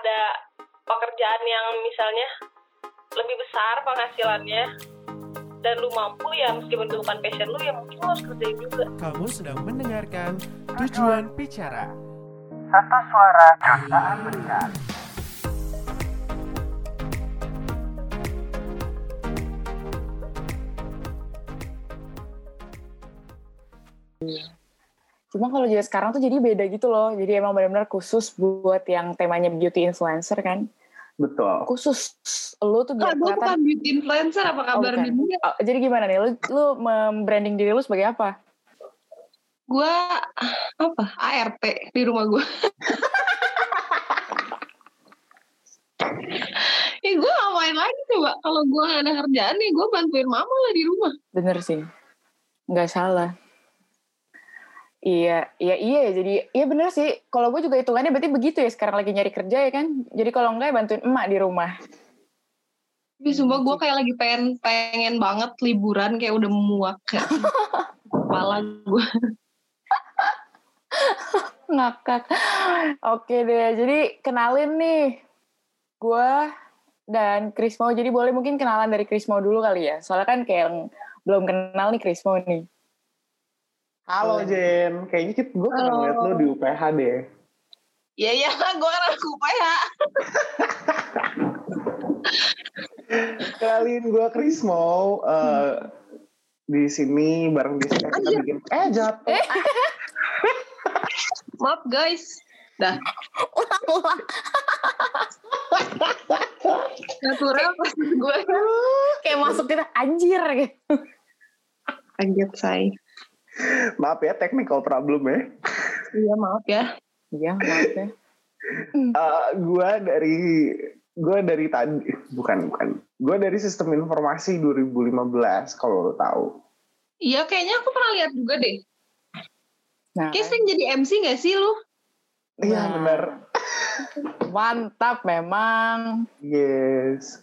ada pekerjaan yang misalnya lebih besar penghasilannya dan lu mampu ya meskipun itu bukan passion lu ya mungkin lu harus kerjain juga Kamu sedang mendengarkan Tujuan Bicara. Satu suara jutaan mendengar. Cuma kalau jadi sekarang tuh jadi beda gitu loh. Jadi emang benar-benar khusus buat yang temanya beauty influencer kan. Betul. Khusus lu tuh biar gue bukan kelihatan. beauty influencer apa Oh, kabar bukan. nih? Oh, jadi gimana nih? Lu, lu membranding diri lu sebagai apa? Gue apa? ART di rumah gue. Eh gue ngapain lagi coba? Kalau gue gak ada kerjaan nih, gue bantuin mama lah di rumah. Bener sih. Nggak salah. Iya, iya, iya. ya. Jadi, iya bener sih. Kalau gue juga hitungannya berarti begitu ya. Sekarang lagi nyari kerja ya kan. Jadi kalau enggak ya bantuin emak di rumah. Tapi sumpah gue kayak lagi pengen pengen banget liburan kayak udah muak kayak kepala gue. Ngakak. Oke deh. Jadi kenalin nih. Gue dan Krismo. Jadi boleh mungkin kenalan dari Krismo dulu kali ya. Soalnya kan kayak belum kenal nih Krismo nih. Halo Jen, kayaknya kita gue pernah ngeliat lo di UPH deh. Iya iya, gue kan aku ya. Kenalin gue Krismo, eh, di sini bareng Jessica kita Anjir. bikin eh jatuh. Maaf guys. Dah. Ulang-ulang. Natural pas gue. Kayak masuk kita anjir gitu. Kaget say. Maaf ya technical problem ya. Iya maaf ya. Iya, maaf ya. Eh, gue dari gue dari tadi bukan bukan gue dari sistem informasi 2015 kalau lo tahu. Iya kayaknya aku pernah lihat juga deh. Nah, Kayak sering jadi MC gak sih lu? Iya Nah. benar. mantap memang. Yes.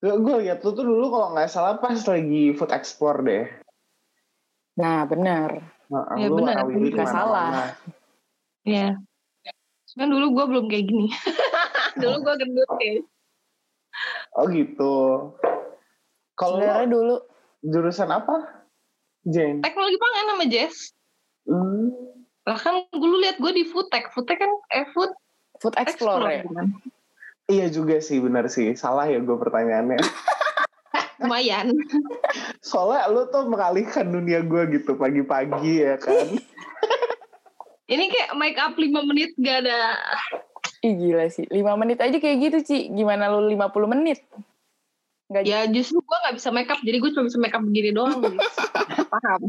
Gue gue lihat lu tuh dulu kalau nggak salah pas lagi food explore deh. Nah, benar. Nah, Ya, benar. ke mana-mana. salah. Iya. Cuman dulu gue belum kayak gini. dulu gue gendut kayak. Oh gitu. Kalau Sebenarnya dulu jurusan apa? Jen. Teknologi pangan sama Jess. Hmm. Lah kan dulu lihat gue di food tech. Food tech kan eh food food explore ya. kan. Iya juga sih, benar sih. Salah ya gue pertanyaannya. Lumayan. Soalnya lu tuh mengalihkan dunia gue gitu pagi-pagi ya kan. Ini kayak make up 5 menit gak ada. Ih gila sih. 5 menit aja kayak gitu, Ci. Gimana lu 50 menit? Nggak Ya justru gue gak bisa make up. Jadi gue cuma bisa make up begini doang. guys. Paham.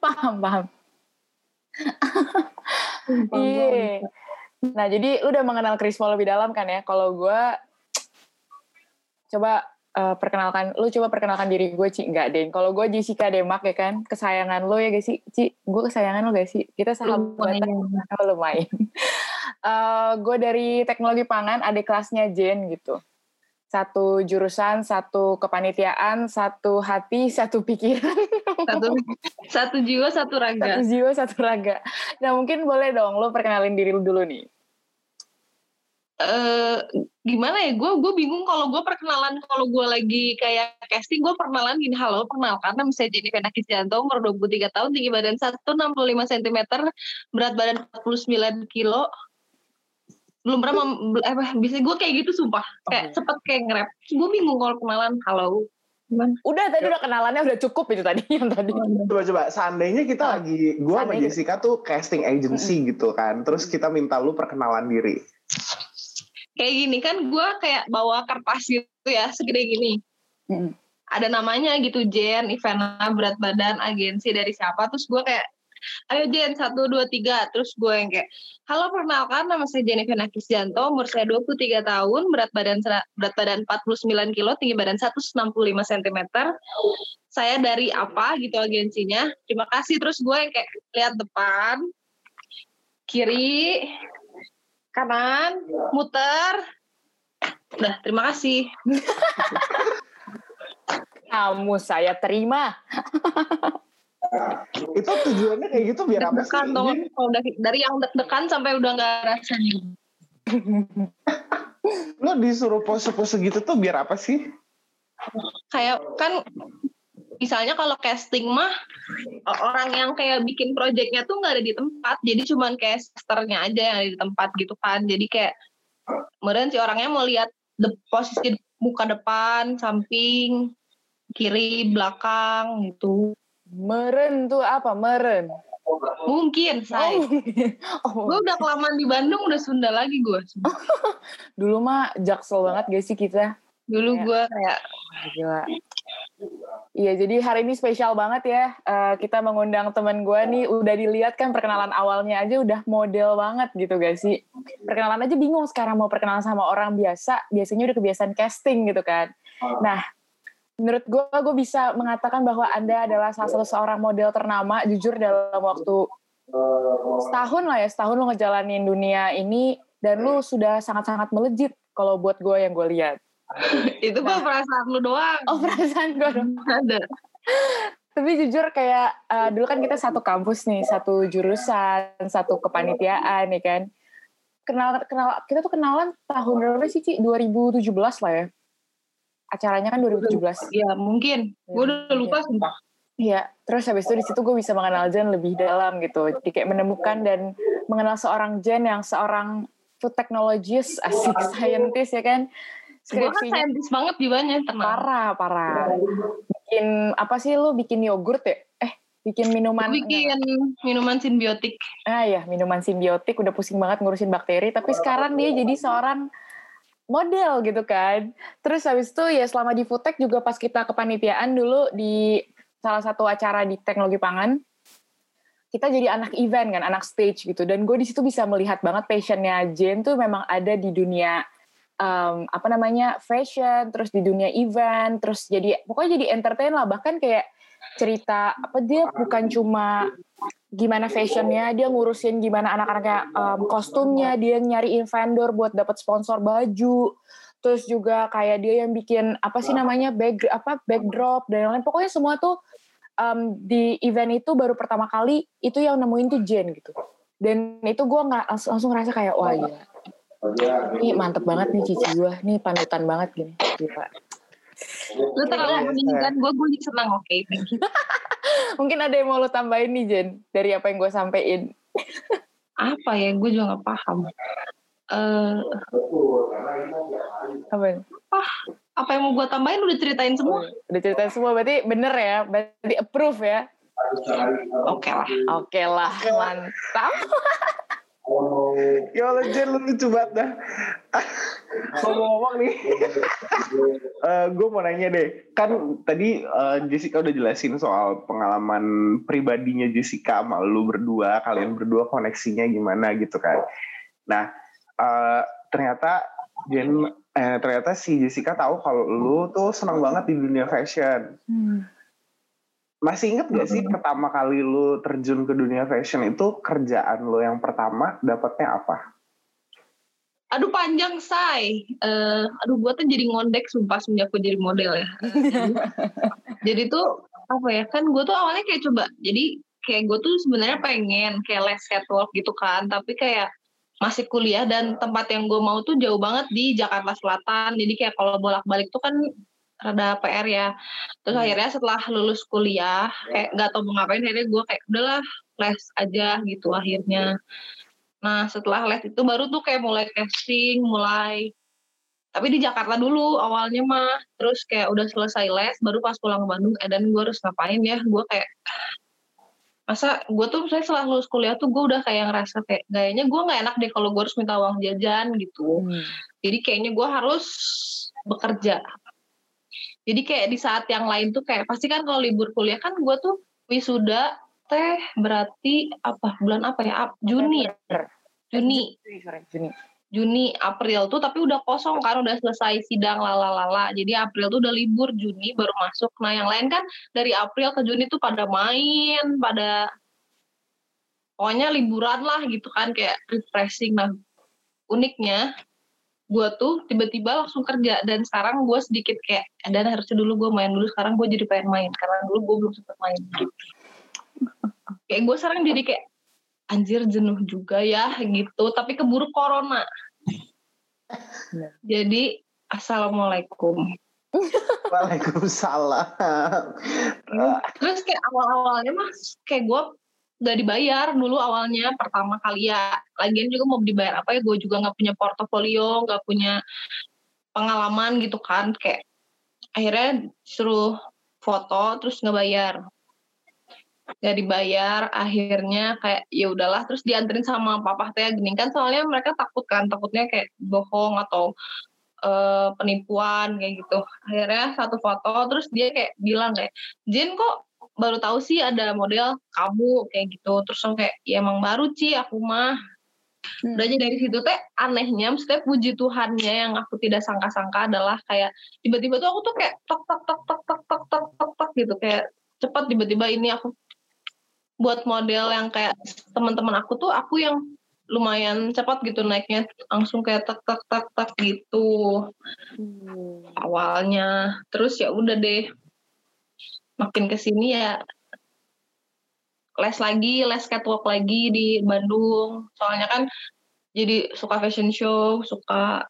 paham, paham. Iya. Nah, jadi lu udah mengenal Krismo lebih dalam kan ya? Kalau gue coba eh, perkenalkan, lu coba perkenalkan diri gue, Ci. Enggak, Deng. Kalau gue Jessica Demak ya kan? Kesayangan lu ya gak sih? Ci, gue kesayangan lu gak sih? Kita sahabatan. Lumayan. Oh, lumayan. Eh, gue dari teknologi pangan, adik kelasnya Jen gitu. Satu jurusan, satu kepanitiaan, satu hati, satu pikiran. Satu, satu jiwa, satu raga. Satu jiwa, satu raga. Nah mungkin boleh dong lo perkenalin diri lu dulu nih. Eh gimana ya gue gue bingung kalau gue perkenalan kalau gue lagi kayak casting gue perkenalan gini halo perkenalkan nama saya Jenny Vena Kisjanto umur 23 tahun tinggi badan 165 cm berat badan 49 kilo belum pernah mem- apa bisa gue kayak gitu sumpah kayak Oke. cepet kayak nge-rap gue bingung kalau kenalan halo gimana Udah tadi udah kenalannya udah cukup itu tadi yang tadi. Coba-coba, seandainya kita lagi, gue sama. Jessica tuh casting agency gitu kan. Terus kita minta lu perkenalan diri. Kayak gini kan gue kayak bawa kertas gitu ya segede gini. Mm. ada namanya gitu Jen, Ivana, berat badan, agensi dari siapa, terus gue kayak, ayo Jen, satu, dua, tiga, terus gue yang kayak, halo perkenalkan, nama saya Jen Ivana Kisjanto, umur saya 23 tahun, berat badan berat badan 49 kilo, tinggi badan 165 cm, saya dari apa gitu agensinya, terima kasih, terus gue yang kayak, lihat depan, kiri, kanan, muter, udah, terima kasih. Kamu saya terima. Itu tujuannya kayak gitu biar apa sih? dong dari, dari yang deg-degan sampai udah nggak rasanya Lo disuruh pose-pose gitu tuh biar apa sih? kayak kan misalnya kalau casting mah orang yang kayak bikin projectnya tuh nggak ada di tempat jadi cuman kayak sisternya aja yang ada di tempat gitu kan jadi kayak kemudian si orangnya mau lihat de- posisi muka depan samping kiri belakang gitu Meren tuh apa? Meren. mungkin say Oh, gue udah kelamaan di Bandung udah Sunda lagi gue dulu mah jaksel banget gak sih kita? dulu gue kayak Gila. Iya, jadi hari ini spesial banget ya. Eh, kita mengundang teman gue nih, udah dilihat kan perkenalan awalnya aja udah model banget gitu gak sih? Perkenalan aja bingung sekarang mau perkenalan sama orang biasa, biasanya udah kebiasaan casting gitu kan. Nah, menurut gue, gue bisa mengatakan bahwa Anda adalah salah satu seorang model ternama, jujur dalam waktu setahun lah ya, setahun lo ngejalanin dunia ini, dan lu sudah sangat-sangat melejit kalau buat gue yang gue lihat. itu mah perasaan lu doang Oh, perasaan gue dong. ada Tapi jujur kayak eh, dulu kan kita satu kampus nih, satu jurusan, satu kepanitiaan nih kan. Kenal kenal kita tuh kenalan tahun berapa sih, Ci? 2017 lah ya. Acaranya kan 2017. ya mungkin gue udah lupa sumpah Iya, terus habis itu di situ gue bisa mengenal Jen lebih dalam gitu. Jadi kayak menemukan dan mengenal seorang Jen yang seorang food technologist, asik scientist ya kan. Gue kan saintis banget jiwanya tenang parah, parah. Bikin apa sih lu bikin yogurt ya? Eh, bikin minuman. Bikin minuman simbiotik Ah ya, minuman simbiotik udah pusing banget ngurusin bakteri, tapi sekarang dia jadi seorang model gitu kan. Terus habis itu ya selama di Foodtech juga pas kita kepanitiaan dulu di salah satu acara di teknologi pangan, kita jadi anak event kan, anak stage gitu. Dan gue di situ bisa melihat banget passionnya Jen tuh memang ada di dunia um, apa namanya fashion, terus di dunia event, terus jadi pokoknya jadi entertain lah. Bahkan kayak cerita apa dia bukan cuma gimana fashionnya, dia ngurusin gimana anak-anaknya um, kostumnya, dia nyariin vendor buat dapat sponsor baju, terus juga kayak dia yang bikin apa sih namanya back apa backdrop dan lain-lain. Pokoknya semua tuh um, di event itu baru pertama kali itu yang nemuin tuh Jen gitu. Dan itu gue nggak langsung, langsung ngerasa kayak wah gila. Ini mantep banget nih cici gue, nih panutan banget gini. Gila. lu terlalu meninggikan gue gue jadi senang oke thank you Mungkin ada yang mau lo tambahin nih Jen dari apa yang gue sampein. apa ya gue juga nggak paham eh Apa? apa yang mau gue tambahin udah ceritain semua Udah ceritain semua berarti bener ya, berarti approve ya. oke lah Oke lah, mantap. Ya Allah Jen lu lucu banget dah. Ngomong-ngomong nih, gue mau nanya deh. Kan tadi eh, Jessica udah jelasin soal pengalaman pribadinya Jessica sama lu berdua, kalian berdua koneksinya gimana gitu kan. Nah, eh, ternyata Jen, eh, ternyata si Jessica tahu kalau lu tuh senang banget di dunia fashion. Masih inget gak sih pertama kali lu terjun ke dunia fashion itu kerjaan lo yang pertama dapatnya apa? aduh panjang say Eh, aduh gue tuh jadi ngondek sumpah semenjak gue jadi model ya. Jadi tuh apa ya kan gue tuh awalnya kayak coba jadi kayak gue tuh sebenarnya pengen kayak les catwalk gitu kan tapi kayak masih kuliah dan tempat yang gue mau tuh jauh banget di Jakarta Selatan. Jadi kayak kalau bolak-balik tuh kan rada PR ya. Terus akhirnya setelah lulus kuliah kayak nggak tau mau ngapain akhirnya gue kayak udahlah les aja gitu akhirnya. Nah setelah les itu baru tuh kayak mulai casting mulai tapi di Jakarta dulu awalnya mah. Terus kayak udah selesai les baru pas pulang ke Bandung eh dan gue harus ngapain ya? Gue kayak masa gue tuh saya setelah lulus kuliah tuh gue udah kayak ngerasa kayak gayanya gue nggak enak deh kalau gue harus minta uang jajan gitu. Hmm. jadi kayaknya gue harus bekerja jadi kayak di saat yang lain tuh kayak pasti kan kalau libur kuliah kan gue tuh wisuda teh berarti apa? Bulan apa ya? Ap- Juni ya? Juni. Juni. Juni April tuh tapi udah kosong kan udah selesai sidang lalalala. Jadi April tuh udah libur Juni baru masuk. Nah yang lain kan dari April ke Juni tuh pada main pada pokoknya liburan lah gitu kan kayak refreshing. Nah uniknya gue tuh tiba-tiba langsung kerja. Dan sekarang gue sedikit kayak "Eh, dan harusnya dulu gue main dulu. Sekarang gue jadi pengen main. Karena dulu gue belum sempet main. Gitu kayak gue sekarang jadi kayak anjir jenuh juga ya gitu. Tapi keburu corona. Jadi assalamualaikum. Waalaikumsalam. Terus kayak awal-awalnya mas kayak gue gak dibayar dulu awalnya pertama kali ya. Lagian juga mau dibayar apa ya gue juga nggak punya portofolio, nggak punya pengalaman gitu kan. Kayak akhirnya suruh foto terus nggak bayar. Gak dibayar akhirnya kayak ya udahlah terus dianterin sama papa teh gini kan soalnya mereka takut kan takutnya kayak bohong atau eh, penipuan kayak gitu akhirnya satu foto terus dia kayak bilang kayak Jen kok baru tahu sih ada model kamu kayak gitu. Terus aku kayak ya emang baru sih aku mah. Hmm. udah aja dari situ teh anehnya maksudnya puji Tuhannya yang aku tidak sangka-sangka adalah kayak tiba-tiba tuh aku tuh kayak tok tok tok tok tok tok tok tok tok gitu. Kayak cepat tiba-tiba ini aku buat model yang kayak teman-teman aku tuh aku yang lumayan cepat gitu naiknya. Langsung kayak tek tek tek tek gitu awalnya. Terus ya udah deh makin ke sini ya les lagi les catwalk lagi di Bandung soalnya kan jadi suka fashion show suka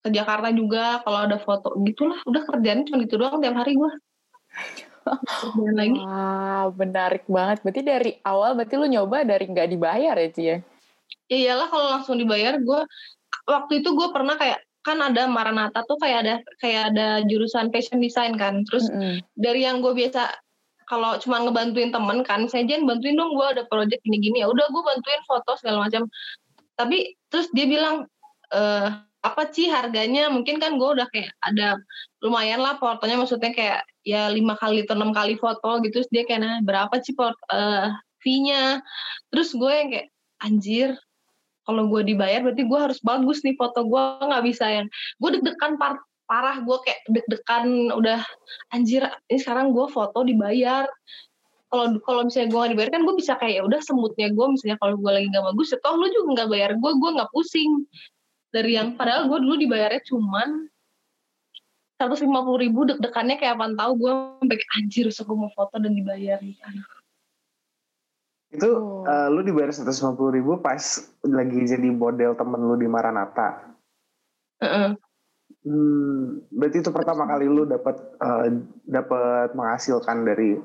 ke Jakarta juga kalau ada foto gitulah udah kerjaan cuma gitu doang tiap hari gue kerjaan lagi Wah, menarik banget. Berarti dari awal berarti lu nyoba dari nggak dibayar ya, Ci ya? ya iyalah kalau langsung dibayar gue waktu itu gue pernah kayak kan ada Maranatha tuh kayak ada kayak ada jurusan fashion design kan. Terus Mm-mm. dari yang gue biasa kalau cuma ngebantuin temen kan saya Jen bantuin dong gue ada project gini-gini. Ya udah gue bantuin foto segala macam. Tapi terus dia bilang eh apa sih harganya? Mungkin kan gue udah kayak ada lumayan lah fotonya maksudnya kayak ya lima kali atau enam kali foto gitu. Terus dia kayak nanya berapa sih port eh, fee-nya? Terus gue yang kayak anjir kalau gue dibayar berarti gue harus bagus nih foto gue nggak bisa yang gue deg-degan par- parah gue kayak deg-degan udah anjir ini sekarang gue foto dibayar. Kalau kalau misalnya gue nggak dibayar kan gue bisa kayak ya udah semutnya gue misalnya kalau gue lagi nggak bagus ya toh lu juga nggak bayar gue gue nggak pusing. Dari yang padahal gue dulu dibayarnya cuman seratus lima puluh ribu deg-degannya kayak apaan tahu gue sampai anjir usah gue mau foto dan dibayar Aduh. Itu Oh. eh, lu dibayar 150 ribu pas lagi jadi model temen lu di Maranatha. Heeh. Hmm, berarti itu pertama kali lu dapat eh, dapat menghasilkan dari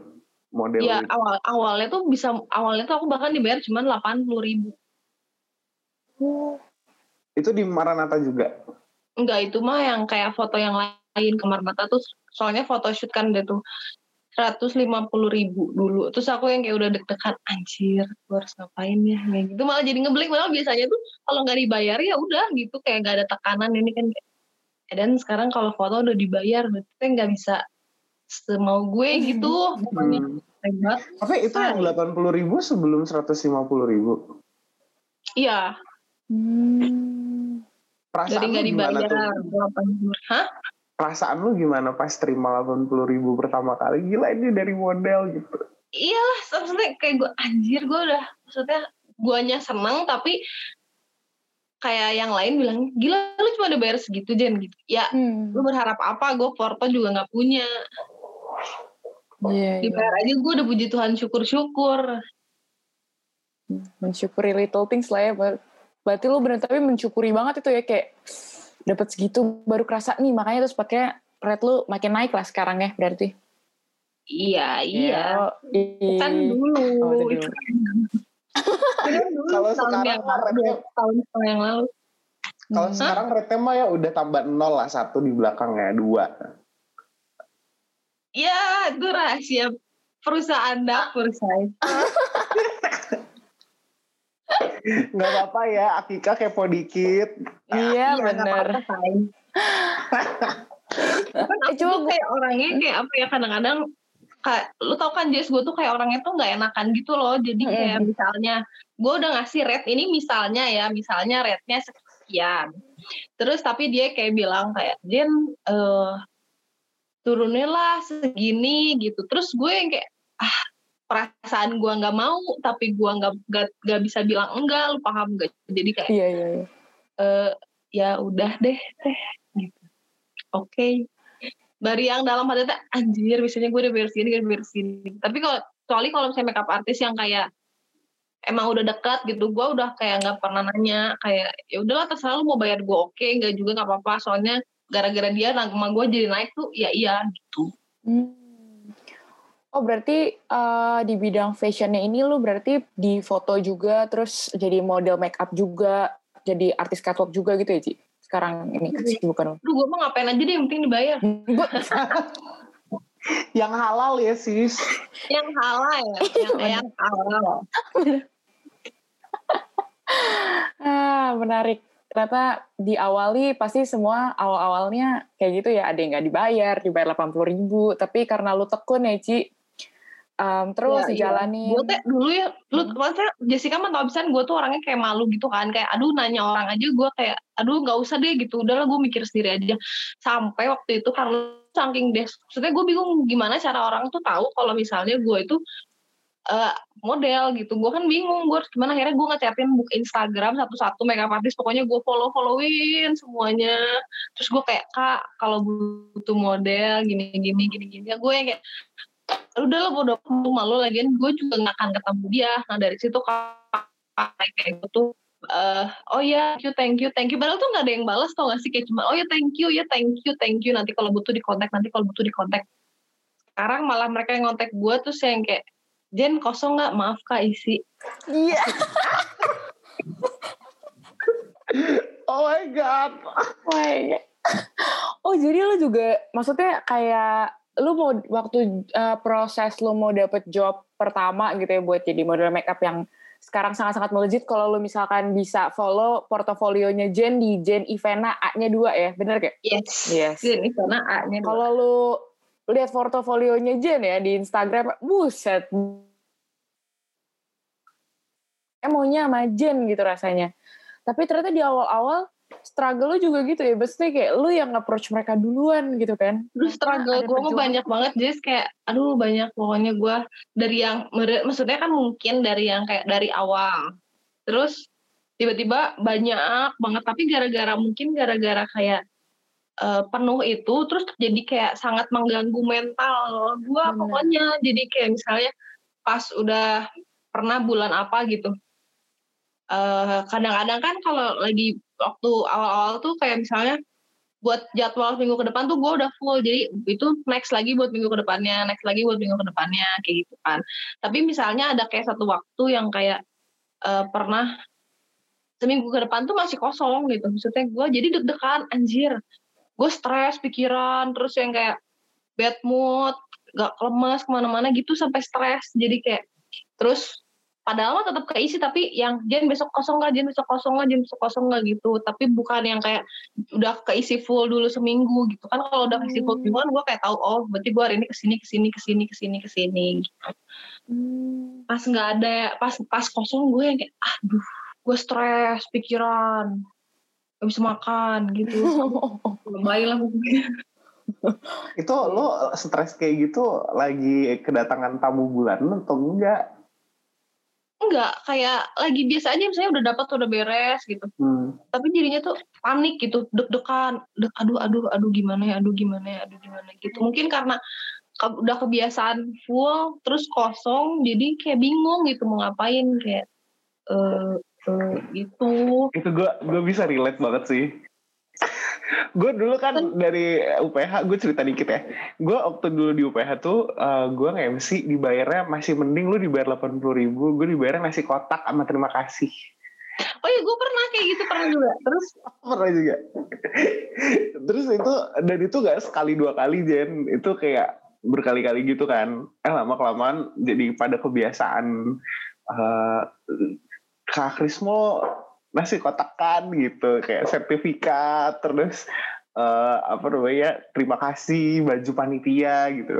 model Iya itu. awal awalnya tuh bisa awalnya tuh aku bahkan dibayar cuma delapan puluh ribu Itu di Maranatha juga. Enggak itu mah yang kayak foto yang lain kamar mata tuh soalnya foto shoot kan dia tuh 150 ribu dulu. Terus aku yang kayak udah deg-degan anjir gue harus ngapain ya? Kayak gitu. Malah jadi ngeblank malah biasanya tuh kalau nggak dibayar ya udah gitu. Kayak nggak ada tekanan. Ini kan "Eh, dan sekarang kalau foto udah dibayar berarti nggak bisa semau gue gitu. Pokoknya Hmm. hebat Tapi itu yang 80 ribu sebelum 150 ribu. iya. Hmm. Perasaan jadi nggak dibayar hah Perasaan lu gimana pas terima 80 ribu pertama kali? Gila ini dari model gitu. iyalah maksudnya kayak gue anjir gue udah maksudnya guanya seneng tapi kayak yang lain bilang gila lu cuma udah bayar segitu Jen gitu ya Hmm. lu berharap apa gue porto juga nggak punya Iya, iya. dibayar aja gue udah puji Tuhan syukur-syukur mensyukuri little things lah ya. Ber- Berarti lu bener tapi mensyukuri banget itu ya kayak dapat segitu baru kerasa nih makanya terus pakai rate lu makin naik lah sekarang ya berarti. iya iya Oh, i- kan dulu Oh, dulu. Itu kan dulu Kalau sekarang dua tahun setengah yang lalu Kalau Hmm. sekarang rate mah ya udah tambah nol lah satu di belakangnya dua. ya itu rahasia perusahaan dapur saya Nggak apa-apa ya, Akika kepo dikit. Iya nggak bener. kan Eh, tuh gua- kayak orangnya kayak apa ya kadang-kadang kayak lu tau kan Jess gue tuh kayak orangnya tuh nggak enakan gitu loh. Jadi kayak misalnya gue udah ngasih rate ini misalnya ya misalnya rate-nya sekian. Terus tapi dia kayak bilang kayak Jen eh turunin lah segini gitu. Terus gue yang kayak ah perasaan gue nggak mau tapi gue nggak nggak nggak bisa bilang enggak lu paham gak jadi kayak Iya iya. iya. eh ya udah deh teh gitu oke dari yang dalam hati teh anjir biasanya gue udah gue udah segini tapi kalau kecuali kalau misalnya makeup artis yang kayak emang udah dekat gitu gue udah kayak nggak pernah nanya kayak ya udahlah terserah lu mau bayar gue oke nggak juga nggak apa-apa soalnya gara-gara dia nama gue jadi naik tuh ya iya gitu Hmm. Oh berarti eh, di bidang fashionnya ini lu berarti di foto juga, terus jadi model make up juga, jadi artis catwalk juga gitu ya Ci? Sekarang ini kesibukan lu. Aduh gue mau ngapain aja deh yang penting dibayar Yang halal ya sis. yang halal ya yang, yang halal Ah menarik. Ternyata diawali pasti semua awal-awalnya kayak gitu ya, ada yang nggak dibayar, dibayar 80 ribu, tapi karena lu tekun ya Ci, em, terus Ya, iya. dijalanin. gue teh dulu ya lu Hmm. maksudnya Jessica mah tau gue tuh orangnya kayak malu gitu kan kayak aduh nanya orang aja gue kayak aduh nggak usah deh gitu udahlah gue mikir sendiri aja sampai waktu itu karena saking des maksudnya gue bingung gimana cara orang tuh tahu kalau misalnya gue itu eh, model gitu gue kan bingung gue harus gimana akhirnya gue ngechatin buka Instagram satu-satu makeup artist pokoknya gue follow followin semuanya terus gue kayak kak kalau butuh model gini gini gini gini ya gue yang kayak udah lah bodo amat, malu lagian gue juga nggak akan ketemu dia. Nah dari situ kayak kayak gitu eh oh ya thank you thank you thank you. Padahal tuh nggak ada yang balas tau gak sih? Kayak cuma oh ya thank you ya thank you thank you. Nanti kalau butuh di kontak nanti kalau butuh di kontak sekarang malah mereka yang kontak gue terus yang kayak Jen kosong nggak? Maaf kak isi. Iya. Oh my god. Wah, iya. Oh jadi lu juga maksudnya kayak lu mau waktu uh, proses lu mau dapet job pertama gitu ya buat jadi model makeup yang sekarang sangat-sangat melejit kalau lu misalkan bisa follow portofolionya Jen di Jen Ivena A-nya dua ya, bener gak? yes Yes. Jen Ivana A nya Kalau lu lihat portofolionya Jen ya di Instagram, buset. Maunya sama Jen gitu rasanya. Tapi ternyata di awal-awal struggle lu juga gitu ya. Maksudnya kayak lu yang approach mereka duluan gitu kan. Karena struggle gue mah perjuangan. banyak banget Jess kayak aduh banyak pokoknya gue dari yang maksudnya kan mungkin dari yang kayak dari awal terus tiba-tiba banyak banget tapi gara-gara mungkin gara-gara kayak eh, penuh itu terus jadi kayak sangat mengganggu mental gue pokoknya jadi kayak misalnya pas udah pernah bulan apa gitu eh kadang-kadang kan kalau lagi waktu awal-awal tuh kayak misalnya buat jadwal minggu ke depan tuh gue udah full jadi itu next lagi buat minggu ke depannya next lagi buat minggu ke depannya kayak gitu kan. Tapi misalnya ada kayak satu waktu yang kayak eh, pernah seminggu ke depan tuh masih kosong gitu. Maksudnya gue jadi deg-degan anjir. Gue stres pikiran terus yang kayak bad mood gak lemes ke mana-mana gitu sampai stres. Jadi kayak terus padahal mah tetap keisi tapi yang Jen besok kosong nggak Jen besok kosong nggak Jen besok kosong nggak gitu tapi bukan yang kayak udah keisi full dulu seminggu gitu kan kalau udah keisi full Hmm. seminggu kan gue kayak tahu oh berarti gue hari ini ke sini ke sini ke sini ke sini ke sini gitu. Hmm. pas nggak ada pas pas kosong gue yang kayak aduh gue stres pikiran gak bisa makan gitu lebay lah pokoknya. Itu lo stres kayak gitu lagi kedatangan tamu bulan atau enggak? Enggak kayak lagi biasa aja misalnya udah dapat udah beres gitu Hmm. tapi jadinya tuh panik gitu deg-degan deg aduh aduh aduh gimana ya aduh gimana ya aduh gimana gitu mungkin karena ke- udah kebiasaan full terus kosong jadi kayak bingung gitu mau ngapain kayak eh eh, gitu Itu gue gue bisa relate banget sih. Gue dulu kan dari UPH gue cerita dikit ya. Gue waktu dulu di UPH tuh eh, gue nge-MC dibayarnya masih mending lu dibayar 80 ribu, gue dibayarnya nasi kotak sama terima kasih. oh iya gue pernah kayak gitu pernah juga terus pernah juga terus itu dan itu gak sekali dua kali Jen itu kayak berkali-kali gitu kan eh lama kelamaan jadi pada kebiasaan eh Kak Krismo nasi kotakan gitu kayak sertifikat terus eh apa namanya terima kasih baju panitia gitu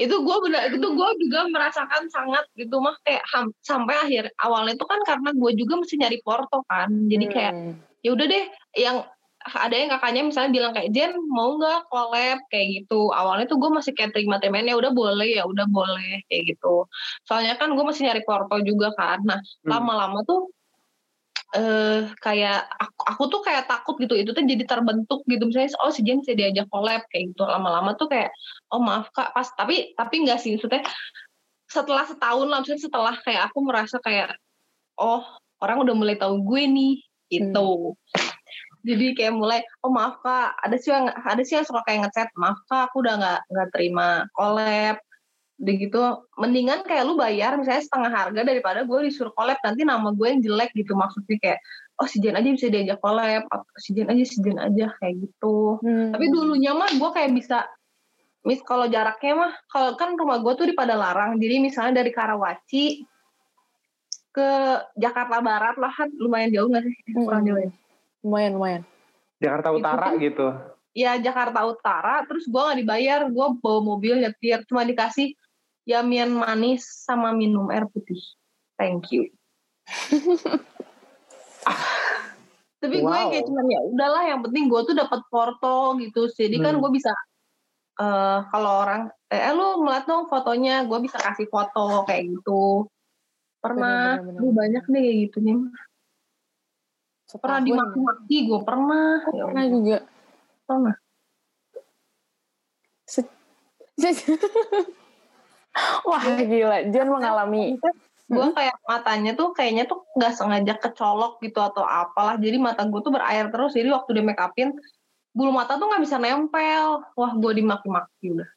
itu gue benar itu gue juga merasakan sangat gitu mah. Kayak ham- sampai akhir awalnya itu kan karena gue juga mesti nyari porto kan. Jadi kayak Hmm. ya udah deh yang ada yang kakaknya misalnya bilang kayak Jen mau nggak collab? Kayak gitu. Awalnya tuh gue masih kayak terima temen ya udah boleh ya udah boleh. Kayak gitu. Soalnya kan gue masih nyari porto juga kan. Nah Hmm. lama-lama tuh eh kayak aku, aku tuh kayak takut gitu itu tuh jadi terbentuk gitu. Misalnya oh si Jen bisa diajak collab kayak gitu. Lama-lama tuh kayak oh maaf kak pas tapi tapi nggak sih maksudnya setelah setahun lah setelah kayak aku merasa kayak oh orang udah mulai tahu gue nih gitu. Jadi kayak mulai oh maaf kak ada sih yang ada sih yang suka kayak ngechat maaf kak aku udah nggak nggak terima collab udah gitu mendingan kayak lu bayar misalnya setengah harga daripada gue disuruh collab nanti nama gue yang jelek gitu maksudnya kayak oh si Jen aja bisa diajak collab atau si Jen aja si Jen aja kayak gitu Hmm. tapi dulunya mah gue kayak bisa mis kalau jaraknya mah kalau kan rumah gue tuh di Padalarang jadi misalnya dari Karawaci ke Jakarta Barat lah kan lumayan jauh nggak sih kurang Mm-mm. jauh ya lumayan lumayan. Jakarta Itu Utara kan- gitu. ya Jakarta Utara terus gue nggak dibayar gue bawa mobil nyetir cuma dikasih yamian manis sama minum air putih. Thank you. Tapi gue Wow. kayak cuman ya udahlah yang penting gue tuh dapat foto gitu. Jadi kan Hmm. gue bisa eh kalau orang eh, eh, lu ngeliat dong fotonya gue bisa kasih foto kayak gitu. Pernah Bener, bener, bener, Aduh, banyak deh kayak gitu nih pernah dimaki-maki gue pernah ya Pernah juga. pernah Wah gila, Jen mengalami. gue kayak matanya tuh kayaknya tuh nggak sengaja kecolok gitu atau apalah. Jadi mata gue tuh berair terus. Jadi waktu dia make upin bulu mata tuh nggak bisa nempel. Wah gue dimaki-maki udah.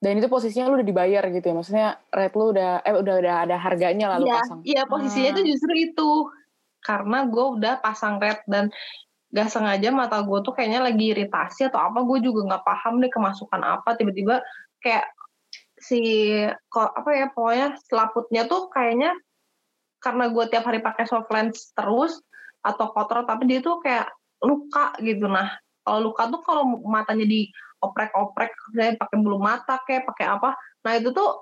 Dan itu posisinya lu udah dibayar gitu ya, maksudnya rate lu udah eh udah udah ada harganya lalu iya pasang. iya posisinya Ah. tuh justru itu. Karena gue udah pasang red dan gak sengaja mata gue tuh kayaknya lagi iritasi atau apa. Gue juga nggak paham deh kemasukan apa. Tiba-tiba kayak si kok apa ya pokoknya selaputnya tuh kayaknya karena gue tiap hari pakai soft lens terus atau kotor tapi dia tuh kayak luka gitu nah kalau luka tuh kalau matanya dioprek-oprek saya pakai bulu mata kayak pakai apa nah itu tuh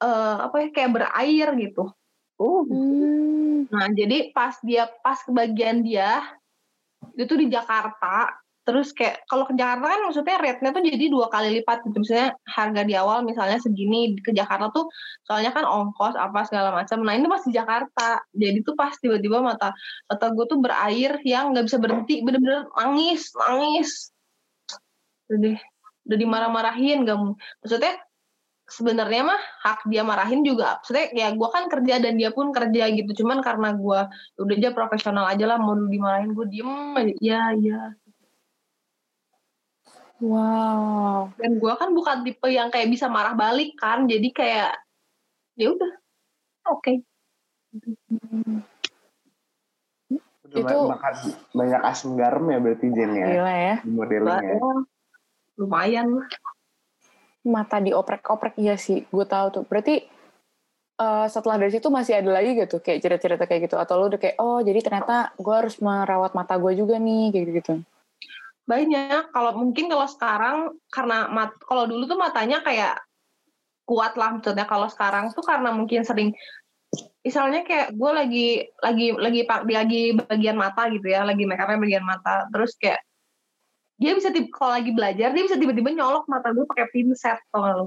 eh, apa ya kayak berair gitu Hmm. Nah, jadi pas dia pas kebagian dia itu di Jakarta, terus kayak kalau ke Jakarta kan maksudnya rate-nya tuh jadi dua kali lipat gitu. Misalnya harga di awal misalnya segini ke Jakarta tuh soalnya kan ongkos apa segala macam. Nah, ini pas Jakarta. Jadi tuh pas tiba-tiba mata mata gue tuh berair yang nggak bisa berhenti, bener-bener nangis, nangis. Udah, udah dimarah-marahin gak maksudnya sebenarnya mah hak dia marahin juga maksudnya ya gue kan kerja dan dia pun kerja gitu cuman karena gue udah aja profesional aja lah mau dimarahin gue diem aja ya ya Wow. dan gue kan bukan tipe yang kayak bisa marah balik kan jadi kayak ya udah oke Udah Itu- makan banyak asam garam ya berarti Jen ya Gila ya. modelnya. Ya, lumayan lah Mata dioprek-oprek iya sih, gue tahu tuh. Berarti eh, setelah dari situ masih ada lagi gitu kayak cerita-cerita kayak gitu atau lu udah kayak oh jadi ternyata gue harus merawat mata gue juga nih kayak gitu. Banyak. Kalau mungkin kalau sekarang karena mat kalau dulu tuh matanya kayak kuat lah maksudnya kalau sekarang tuh karena mungkin sering misalnya kayak gue lagi lagi lagi pak lagi bagian mata gitu ya lagi make upnya bagian mata terus kayak dia bisa tip- kalau lagi belajar dia bisa tiba-tiba nyolok mata gue pakai pinset tau gak lu?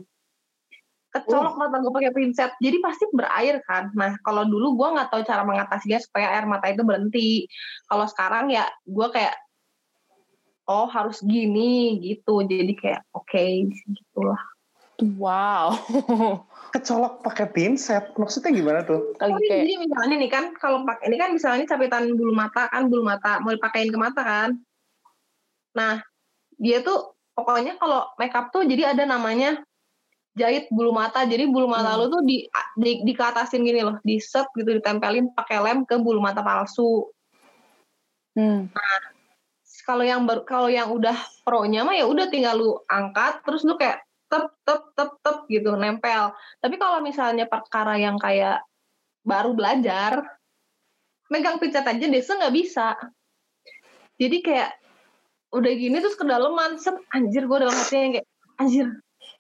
Kecolok mata gue pakai pinset jadi pasti berair kan. Nah kalau dulu gue nggak tahu cara mengatasinya supaya air mata itu berhenti. Kalau sekarang ya gue kayak oh harus gini gitu jadi kayak oke gitulah Wow. Kecolok pakai pinset, maksudnya gimana tuh? Kali Tapi kayak jadi misalnya nih kan kalau pakai ini kan misalnya capitan bulu mata kan bulu mata mau dipakein ke mata kan nah dia tuh pokoknya kalau makeup tuh jadi ada namanya jahit bulu mata jadi bulu mata Hmm. lu tuh di, di dikatasin gini loh di set gitu ditempelin pakai lem ke bulu mata palsu hmm. Kalau yang baru kalau yang udah pro-nya mah ya udah tinggal lu angkat terus lu kayak tep tep tep tep gitu nempel. Tapi kalau misalnya perkara yang kayak baru belajar megang pinset aja desa nggak bisa. Jadi kayak udah gini terus kedalaman set anjir gue dalam hatinya kayak anjir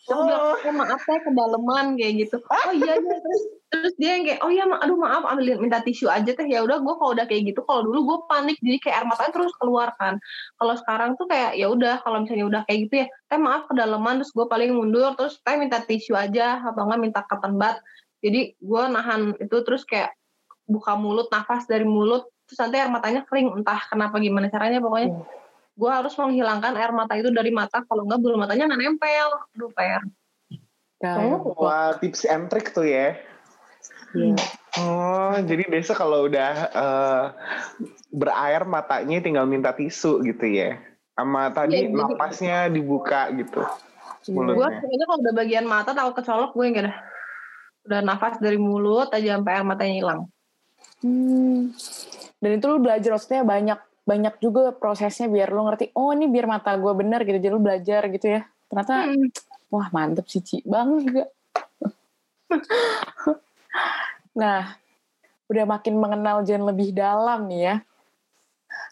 Aku bilang, oh, maaf saya kedalaman kayak gitu. Oh iya iya. Terus terus dia yang kayak oh iya ma aduh maaf ambil minta tisu aja teh. Ya udah gue kalau udah kayak gitu kalau dulu gue panik jadi kayak air matanya terus keluar kan. Kalau sekarang tuh kayak ya udah kalau misalnya udah kayak gitu ya teh maaf kedalaman terus gue paling mundur terus teh minta tisu aja atau enggak minta cotton bud jadi gue nahan itu terus kayak buka mulut nafas dari mulut terus nanti air matanya kering entah kenapa gimana caranya pokoknya gue harus menghilangkan air mata itu dari mata kalau enggak bulu matanya nggak nempel aduh PR Nah, Wah, tips and trick tuh ya. iya. Oh, jadi biasa kalau udah eh, berair matanya tinggal minta tisu gitu ya. Sama tadi Iya, jadi- napasnya dibuka gitu. Gue Mulutnya. sebenarnya kalau udah bagian mata tahu kecolok gue enggak dah. Udah nafas dari mulut aja sampai air matanya hilang. Hmm. Dan itu lu belajar maksudnya banyak banyak juga prosesnya biar lu ngerti oh ini biar mata gue bener gitu jadi lu belajar gitu ya. Ternyata Hmm. wah mantep sih Ci bang juga. Nah udah makin mengenal Jen lebih dalam nih ya.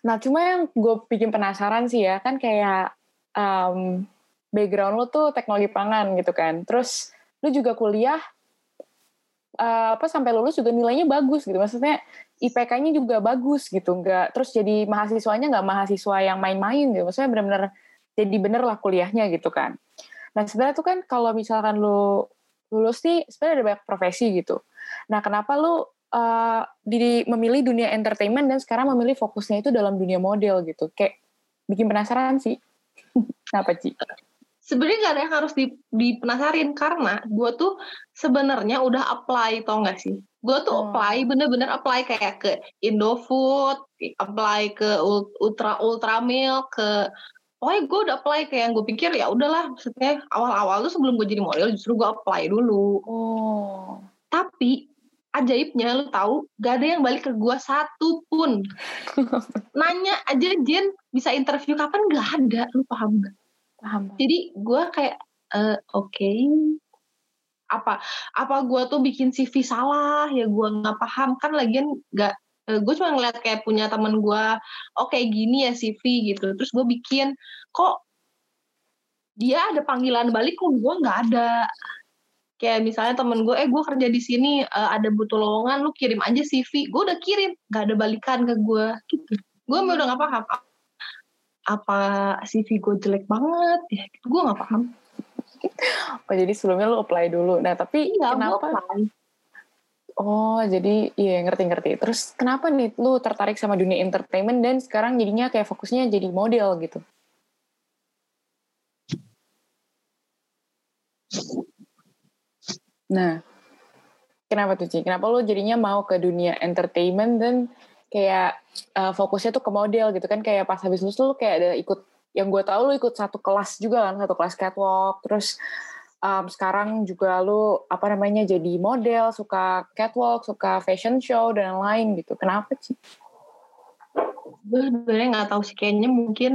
Nah cuma yang gue bikin penasaran sih ya kan kayak um, background lu tuh teknologi pangan gitu kan. Terus lu juga kuliah uh, apa sampai lulus juga nilainya bagus gitu. Maksudnya IPK-nya juga bagus gitu nggak terus jadi mahasiswanya nggak mahasiswa yang main-main gitu. Maksudnya benar-benar jadi bener lah kuliahnya gitu kan. Nah sebenarnya tuh kan kalau misalkan lu lulus nih sebenarnya ada banyak profesi gitu. Nah kenapa lu uh, di memilih dunia entertainment dan sekarang memilih fokusnya itu dalam dunia model gitu? Kayak bikin penasaran sih. Kenapa Ci? Sebenarnya gak ada yang harus di, dipenasarin karena gue tuh sebenarnya udah apply tau gak sih? Gue tuh Hmm. apply bener-bener apply kayak ke Indofood, apply ke Ul- Ultra Ultramilk, ke Pokoknya gue udah apply kayak yang gue pikir ya udahlah maksudnya awal-awal tuh sebelum gue jadi model justru gue apply dulu. oh Tapi ajaibnya lu tahu gak ada yang balik ke gue satu pun. Nanya aja Jen bisa interview kapan gak ada, lu paham gak? Paham Jadi gue kayak eh, oke. Apa apa gue tuh bikin CV salah? Ya gue nggak paham. Kan lagian nggak gue cuma ngeliat kayak punya temen gue oh gini ya CV gitu. Terus gue bikin kok dia ada panggilan balik kok gue nggak ada? Kayak misalnya temen gue eh gue kerja di sini eh, ada butuh lowongan lu kirim aja CV gue udah kirim nggak ada balikan ke gue gitu. Gue udah nggak paham apa CV gue jelek banget ya gitu. gue nggak paham oh jadi sebelumnya lu apply dulu nah tapi Iya, kenapa apply. Oh, jadi iya ngerti-ngerti. Terus kenapa nih lu tertarik sama dunia entertainment dan sekarang jadinya kayak fokusnya jadi model gitu? Nah, kenapa tuh Ci? Kenapa lu jadinya mau ke dunia entertainment dan kayak uh, fokusnya tuh ke model gitu kan? Kayak pas habis lulus lu kayak ada ikut, yang gue tahu lu ikut satu kelas juga kan, satu kelas catwalk, terus um, sekarang juga lu apa namanya jadi model, suka catwalk, suka fashion show dan lain gitu. Kenapa sih? gue sebenarnya nggak tahu sih kayaknya mungkin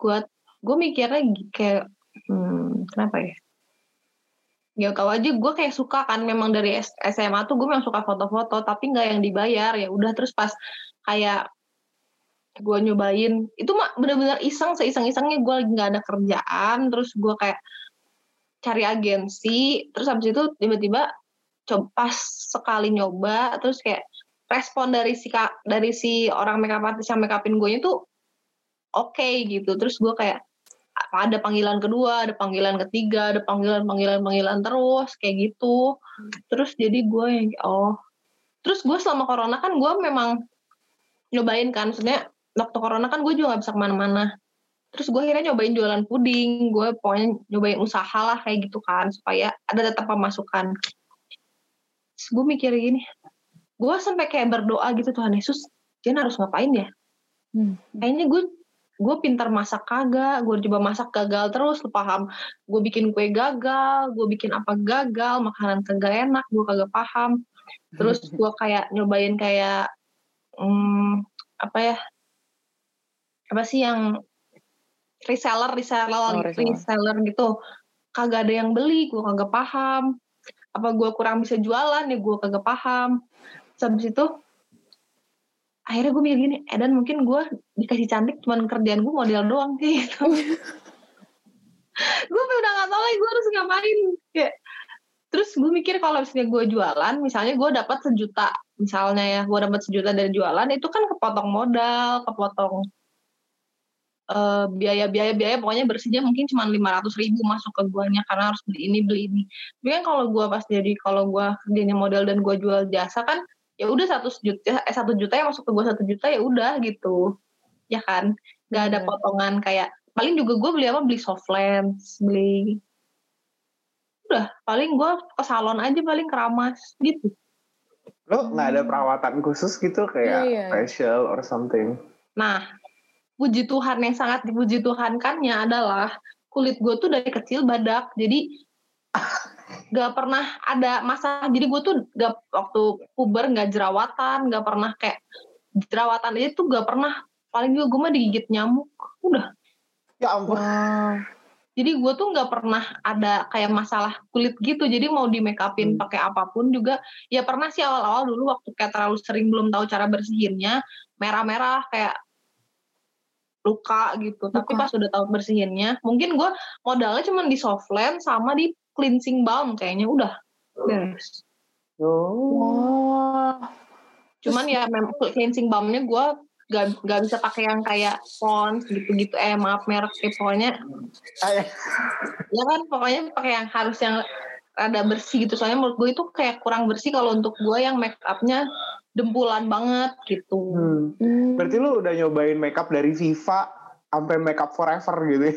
gue gue mikirnya kayak hmm, kenapa ya ya tahu aja gue kayak suka kan memang dari SMA tuh gue memang suka foto-foto tapi nggak yang dibayar. Ya udah terus pas kayak gue nyobain itu mah bener-bener iseng seiseng-isengnya gue lagi nggak ada kerjaan terus gue kayak cari agensi terus habis itu tiba-tiba coba pas sekali nyoba terus kayak respon dari si dari si orang makeup artist yang make upin gue itu oke gitu. Terus gue kayak ada panggilan kedua ada panggilan ketiga ada panggilan panggilan panggilan terus kayak gitu terus jadi gue yang oh terus gue selama corona kan gue memang nyobain kan maksudnya waktu corona kan gue juga gak bisa ke mana-mana terus gue akhirnya nyobain jualan puding gue pokoknya nyobain usaha lah kayak gitu kan supaya ada tetap pemasukan gue mikir gini gue sampai kayak berdoa gitu Tuhan Yesus Jen harus ngapain ya Hmm. kayaknya gue gue pintar masak kagak gue coba masak gagal terus lu paham. Gue bikin kue gagal gue bikin apa gagal makanan kagak enak gue kagak paham. Terus gue kayak nyobain kayak hmm, apa ya apa sih yang reseller reseller Oh, reseller. reseller gitu. Kagak ada yang beli gue kagak paham. Apa gue kurang bisa jualan ya gue kagak paham. Terus habis itu akhirnya gue mikir gini Edan mungkin gue dikasih cantik cuman kerjaan gue model doang kayak gitu gue udah gak tau lagi gue harus ngapain. Kayak terus gue mikir kalau misalnya gue jualan misalnya gue dapat sejuta misalnya ya gue dapat sejuta dari jualan itu kan kepotong modal kepotong eh, biaya-biaya biaya pokoknya bersihnya mungkin cuma lima ratus ribu masuk ke guanya karena harus beli ini beli ini. Tapi kan kalau gue pas jadi kalau gue kerjanya model dan gue jual jasa kan ya udah satu juta eh satu juta yang masuk ke gue satu juta ya udah gitu ya kan nggak ada Bener. potongan kayak paling juga gue beli apa beli soft lens beli udah paling gue ke salon aja paling keramas gitu Lo nggak ada perawatan khusus gitu kayak Iya, iya. facial or something? nah puji Tuhan yang sangat dipuji Tuhan kannya adalah kulit gue tuh dari kecil badak jadi gak pernah ada masalah jadi gue tuh gak waktu puber gak jerawatan gak pernah kayak jerawatan aja tuh gak pernah paling juga gue mah digigit nyamuk udah Ya ampun. Wow. jadi gue tuh nggak pernah ada kayak masalah kulit gitu jadi mau di make upin pakai apa pun juga ya pernah sih awal-awal dulu waktu kayak terlalu sering belum tahu cara bersihinnya merah-merah kayak luka gitu tapi Luka. pas udah tahu bersihinnya mungkin gue modalnya cuma di softland sama di cleansing balm kayaknya udah beres Oh. Wah. cuman ya mem- cleansing balmnya gue gak, gak bisa pakai yang kayak Pond's gitu-gitu eh maaf merek ya pokoknya ya kan pokoknya pakai yang harus yang rada bersih gitu soalnya menurut gue itu kayak kurang bersih kalau untuk gue yang make upnya dempulan banget gitu hmm. Hmm. Berarti lu udah nyobain makeup dari Viva sampai makeup forever gitu ya?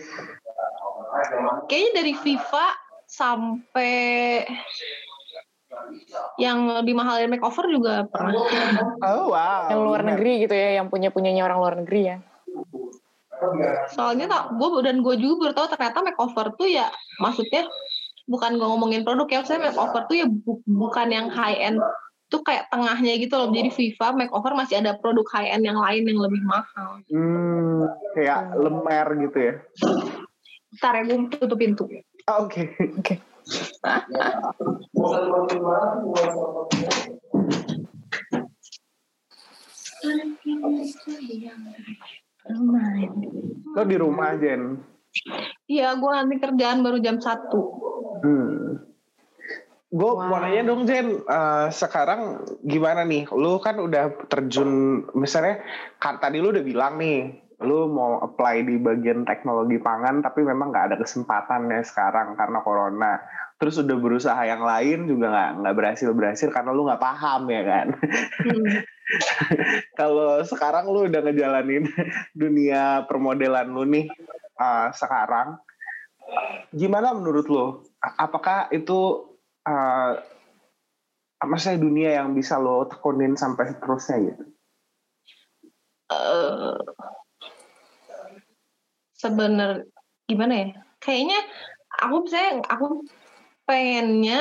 kayaknya dari Viva sampai yang lebih mahal dari makeover juga pernah Oh wow. Yang luar Bener. negeri gitu ya, yang punya punyanya orang luar negeri ya. soalnya tak gue dan gue juga baru tahu ternyata makeover tuh ya maksudnya bukan gue ngomongin produk ya saya makeover tuh ya bu- bukan yang high end tuh kayak tengahnya gitu loh jadi Viva makeover masih ada produk high end yang lain yang lebih mahal Hmm, kayak lemer gitu ya. Ntar ya gue tutup pintu Ah, Oke. Oke. Lo di rumah Jen. Iya, gue nanti kerjaan baru jam 1. Hmm. Gue mau nanya dong Jen, eh, sekarang gimana nih? Lu kan udah terjun, misalnya kan tadi lu udah bilang nih, lu mau apply di bagian teknologi pangan, tapi memang nggak ada kesempatannya sekarang karena corona. Terus udah berusaha yang lain juga nggak nggak berhasil berhasil karena lu nggak paham ya kan? Kalau sekarang lu udah ngejalanin dunia permodelan lu nih uh, sekarang, gimana menurut lu? Apakah itu uh, maksudnya dunia yang bisa lo tekunin sampai seterusnya gitu? Eh, sebener gimana ya? Kayaknya aku misalnya aku pengennya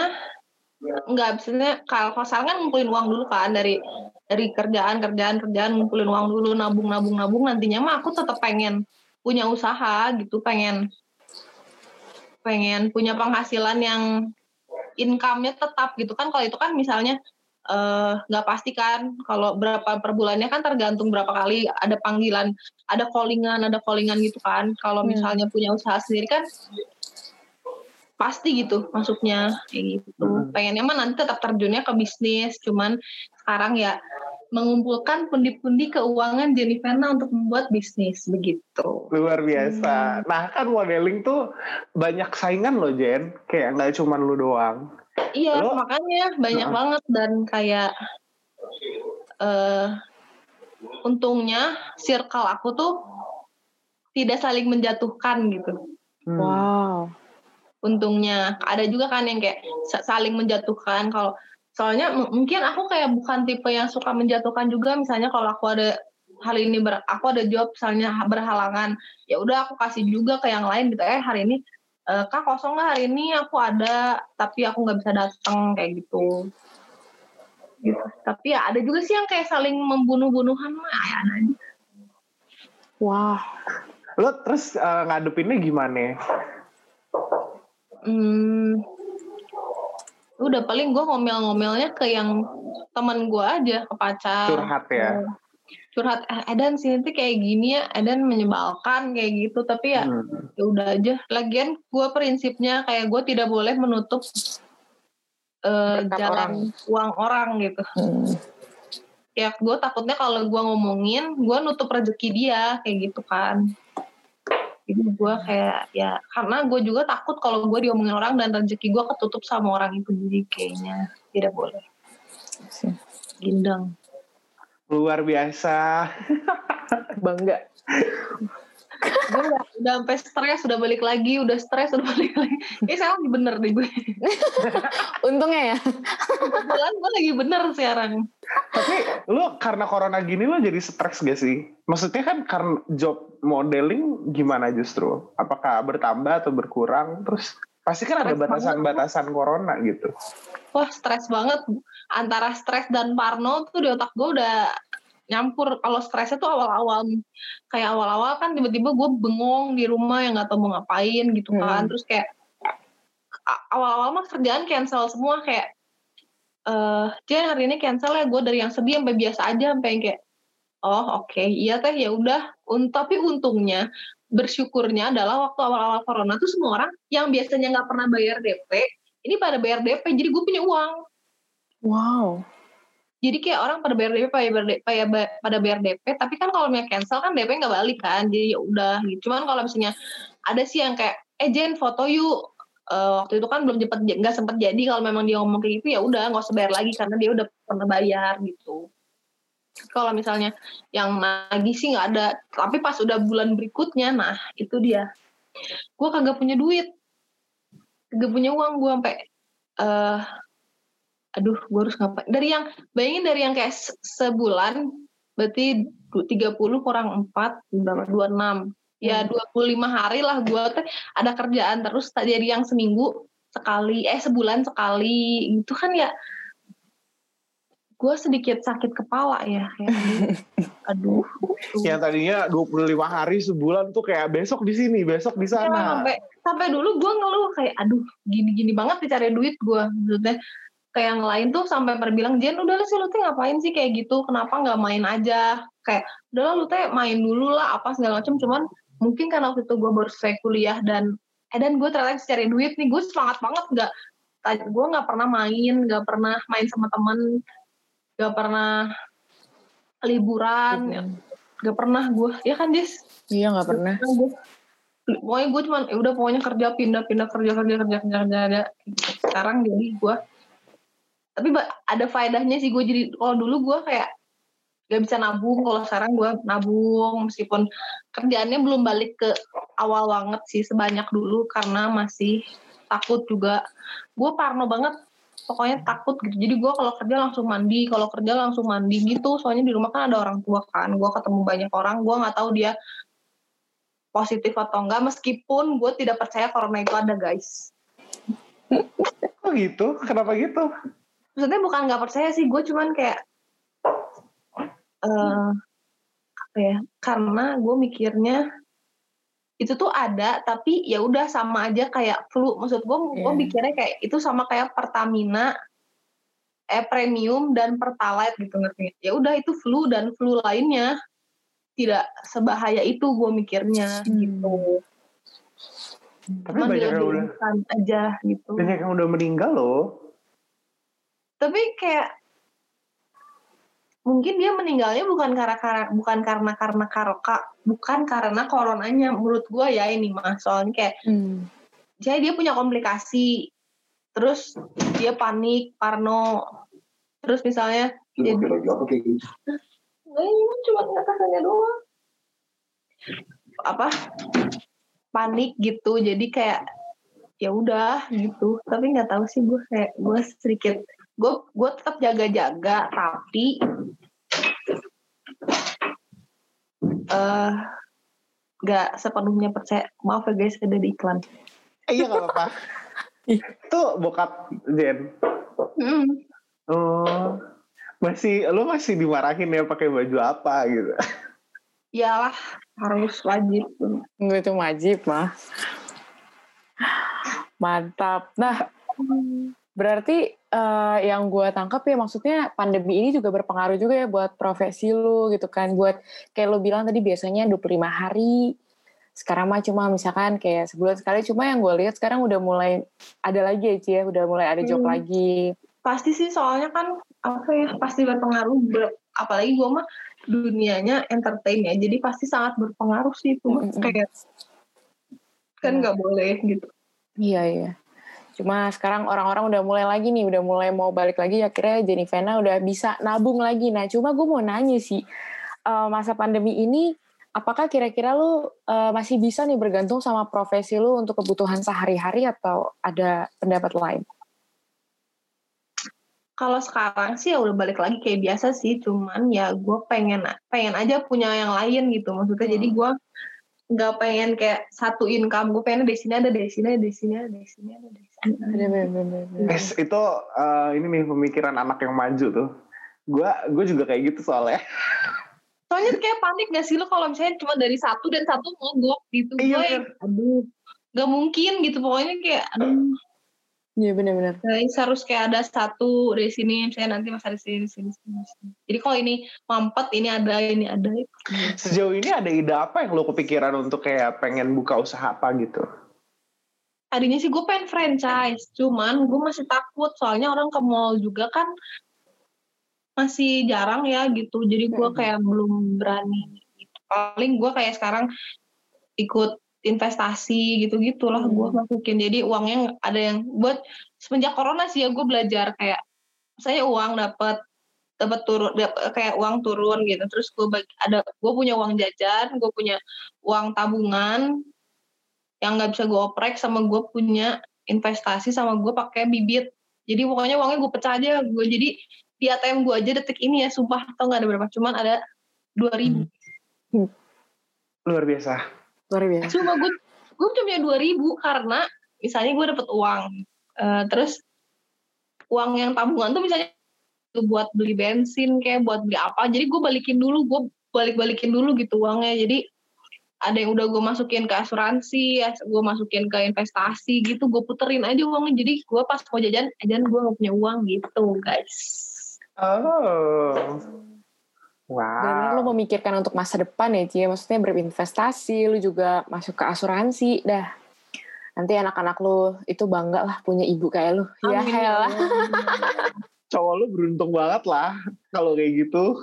nggak misalnya kalau sekarang kan ngumpulin uang dulu kan dari dari kerjaan kerjaan kerjaan ngumpulin uang dulu nabung nabung nabung nantinya mah aku tetap pengen punya usaha gitu pengen pengen punya penghasilan yang income-nya tetap gitu kan kalau itu kan misalnya eh, nggak pasti kan kalau berapa per bulannya kan tergantung berapa kali ada panggilan ada callingan ada callingan gitu kan kalau Hmm. misalnya punya usaha sendiri kan pasti gitu masuknya kayak gitu Hmm. pengennya mah nanti tetap terjunnya ke bisnis cuman sekarang ya mengumpulkan pundi-pundi keuangan Jenniferna untuk membuat bisnis begitu Luar biasa. Nah kan modeling tuh banyak saingan loh Jen, kayak nggak cuma lu doang. Iya, Lo- makanya banyak Heeh. banget dan kayak eh untungnya circle aku tuh tidak saling menjatuhkan gitu. Hmm. Wow. Untungnya ada juga kan yang kayak sa- saling menjatuhkan kalau soalnya mungkin aku kayak bukan tipe yang suka menjatuhkan juga misalnya kalau aku ada hal ini ber, aku ada job misalnya berhalangan ya udah aku kasih juga ke yang lain gitu eh hari ini eh, kak kosong nggak hari ini aku ada tapi aku nggak bisa datang kayak gitu gitu tapi ya ada juga sih yang kayak saling membunuh-bunuhan mah ya aja. Wah. Lo terus eh, ngadepinnya gimana? Hmm, udah paling gue ngomel-ngomelnya ke yang teman gue aja ke pacar Curhat ya? Curhat eh, Edan sih nanti kayak gini ya Edan menyebalkan kayak gitu. Tapi ya Hmm. ya udah aja. Lagian gue prinsipnya kayak gue tidak boleh menutup eh, Berkat jalan uang orang gitu. Hmm. ya gue takutnya kalau gue ngomongin gue nutup rezeki dia kayak gitu kan. Jadi gue kayak ya karena gue juga takut kalau gue diomongin orang dan rezeki gue ketutup sama orang itu jadi kayaknya. Tidak boleh. Gindang Luar biasa. Bangga. gue udah, udah sampai stres udah balik lagi udah stres udah balik lagi eh sekarang lagi bener deh gue Untungnya ya. kebetulan gue lagi bener sekarang Tapi lu karena corona gini lu jadi stres gak sih? Maksudnya kan karena job modeling gimana justru? Apakah bertambah atau berkurang? Terus pasti kan ada batasan-batasan corona gitu. wah stres banget. Antara stres dan parno tuh di otak gue udah nyampur. Kalau stresnya tuh awal-awal. Kayak awal-awal kan tiba-tiba gue bengong di rumah yang nggak tahu mau ngapain gitu kan. Hmm. terus kayak awal-awal mah kerjaan cancel semua. Kayak eh Jen hari ini cancel ya. Gue dari yang sedih sampai biasa aja. Sampai yang kayak oh oke. Iya teh ya udah. Un- tapi untungnya bersyukurnya adalah waktu awal-awal corona tuh semua orang yang biasanya nggak pernah bayar DP ini pada bayar DP jadi gue punya uang. Wow. jadi kayak orang pada bayar DP pada bayar, DP, pada bayar- pada bayar DP tapi kan kalau misalnya cancel kan DP nggak balik kan jadi ya udah gitu. Cuman kalau misalnya ada sih yang kayak eh Jen foto yuk. Eh, waktu itu kan belum cepet nggak sempet jadi kalau memang dia ngomong kayak gitu ya udah nggak usah bayar lagi karena dia udah pernah bayar gitu kalau misalnya yang nagih sih nggak ada. Tapi pas udah bulan berikutnya nah itu dia. Gue kagak punya duit. Kagak punya uang gue sampai eh aduh gue harus ngapain? Dari yang bayangin dari yang kayak se- sebulan berarti du- 30 kurang 4 berapa? 26 ya 25 hari lah gue teh ada kerjaan terus tak dari yang seminggu sekali eh sebulan sekali. Itu kan ya gue sedikit sakit kepala ya kayak, aduh. Yang tadinya 25 hari sebulan tuh kayak besok di sini, besok di Ya, sana. sampai sampai dulu gue ngeluh kayak aduh gini-gini banget dicari duit gue maksudnya. Kayak yang lain tuh sampai pada bilang Jen udah sih lu teh ngapain sih kayak gitu? Kenapa nggak main aja? Kayak udahlah lu teh main dulu lah apa segala macam. Cuman mungkin karena waktu itu gue baru selesai kuliah dan eh dan gue ternyata cari duit nih gue semangat banget nggak gue nggak pernah main nggak pernah main sama temen nggak pernah liburan nggak pernah gue ya kan Jess Iya nggak pernah. Nah, gue pokoknya gue cuman ya udah pokoknya kerja pindah pindah kerja kerja kerja kerja kerja ada sekarang jadi gue tapi ada faedahnya sih gue jadi kalau dulu gue kayak gak bisa nabung. Kalau sekarang gue nabung meskipun kerjaannya belum balik ke awal banget sih sebanyak dulu karena masih takut juga. Gue parno banget pokoknya takut gitu jadi gue kalau kerja langsung mandi kalau kerja langsung mandi gitu soalnya di rumah kan ada orang tua kan gue ketemu banyak orang gue nggak tahu dia positif atau enggak meskipun gue tidak percaya corona itu ada guys Kok gitu? Kenapa gitu? maksudnya bukan nggak percaya sih gue cuman kayak eh apa ya karena gue mikirnya itu tuh ada tapi ya udah sama aja kayak flu maksud gue gue Iya. mikirnya kayak itu sama kayak Pertamina eh premium dan pertalite gitu ngerti ya udah itu flu dan flu lainnya tidak sebahaya itu gue mikirnya Hmm. gitu Tapi cuman banyak yang udah aja gitu banyak yang udah meninggal loh. tapi kayak mungkin dia meninggalnya bukan karena karena bukan karena karena karoka bukan karena coronanya menurut gue ya ini mah. Soalnya kayak Hmm. jadi dia punya komplikasi terus dia panik parno terus misalnya jadi Nggak, ini cuma doang. Apa? Panik gitu jadi kayak ya udah gitu. Tapi nggak tahu sih gue kayak gue sedikit gue gue tetap jaga-jaga tapi eh nggak sepenuhnya percaya maaf ya guys ada di iklan iya gak apa-apa. Itu bokap Jen. Mm. Oh, masih lu masih dimarahin ya pakai baju apa gitu. iyalah harus wajib Gue itu wajib mah. Mantap. Nah, berarti eh, yang gue tangkap ya maksudnya pandemi ini juga berpengaruh juga ya buat profesi lu gitu kan. Buat kayak lu bilang tadi biasanya 25 hari. Sekarang mah cuma misalkan kayak sebulan sekali. Cuma yang gue lihat sekarang udah mulai ada lagi ya Ci ya. Udah mulai ada job Hmm. lagi. pasti sih soalnya kan apa ya pasti berpengaruh ber- apalagi gue mah dunianya entertain ya jadi pasti sangat berpengaruh sih itu. Mm-mm. kayak kan nggak boleh gitu Iya, iya. Cuma sekarang orang-orang udah mulai lagi nih, udah mulai mau balik lagi. Akhirnya Jennifer udah bisa nabung lagi. Nah, cuma gue mau nanya sih, eh, masa pandemi ini apakah kira-kira lu eh, masih bisa nih bergantung sama profesi lu untuk kebutuhan sehari-hari atau ada pendapat lain? Kalau sekarang sih ya udah balik lagi kayak biasa sih, cuman ya gue pengen pengen aja punya yang lain gitu maksudnya. Jadi gue nggak pengen kayak satu income, gue pengen di sini ada di sini ada di sini ada di sini ada di. Bener-bener. Guys, itu eh, ini nih pemikiran anak yang maju tuh. Gua gue juga kayak gitu soalnya. Soalnya kayak panik gak sih lo kalau misalnya cuma dari satu dan satu mogok gitu. Iya, gue aduh gak mungkin gitu pokoknya kayak aduh Iya bener-bener. guys harus kayak ada satu di sini misalnya nanti mas ada di sini sini, sini. Jadi kalau ini mampet ini ada ini ada. Sejauh ini ada ide apa yang lo kepikiran untuk kayak pengen buka usaha apa gitu? Tadinya sih gue pengen franchise, cuman gue masih takut soalnya orang ke mall juga kan masih jarang ya gitu. Jadi gue kayak belum berani. Gitu. Paling gue kayak sekarang ikut investasi gitu gitulah gue Hmm. masukin. Jadi uangnya ada yang buat semenjak corona sih ya gue belajar kayak saya uang dapat dapat turun dap- kayak uang turun gitu terus gue bagi ada gue punya uang jajan gue punya uang tabungan yang nggak bisa gue oprek sama gue punya investasi sama gue pakai bibit jadi pokoknya uangnya gue pecah aja gue jadi di ATM gue aja detik ini ya sumpah atau nggak ada berapa cuman ada dua ribu Luar biasa. Luar biasa. cuma gue gue cuma punya dua ribu karena misalnya gue dapet uang eh, terus uang yang tabungan tuh misalnya buat beli bensin kayak buat beli apa jadi gue balikin dulu gue balik balikin dulu gitu uangnya jadi ada yang udah gue masukin ke asuransi ya gue masukin ke investasi gitu gue puterin aja uangnya jadi gue pas mau jajan jajan gue gak punya uang gitu guys Oh. Lu Wow. memikirkan untuk masa depan ya Cia. Maksudnya berinvestasi, lu juga masuk ke asuransi. Dah, nanti anak-anak lu itu bangga lah punya ibu kayak lu. Ya Amin, helah. Allah. Cowok lu beruntung banget lah kalau kayak gitu.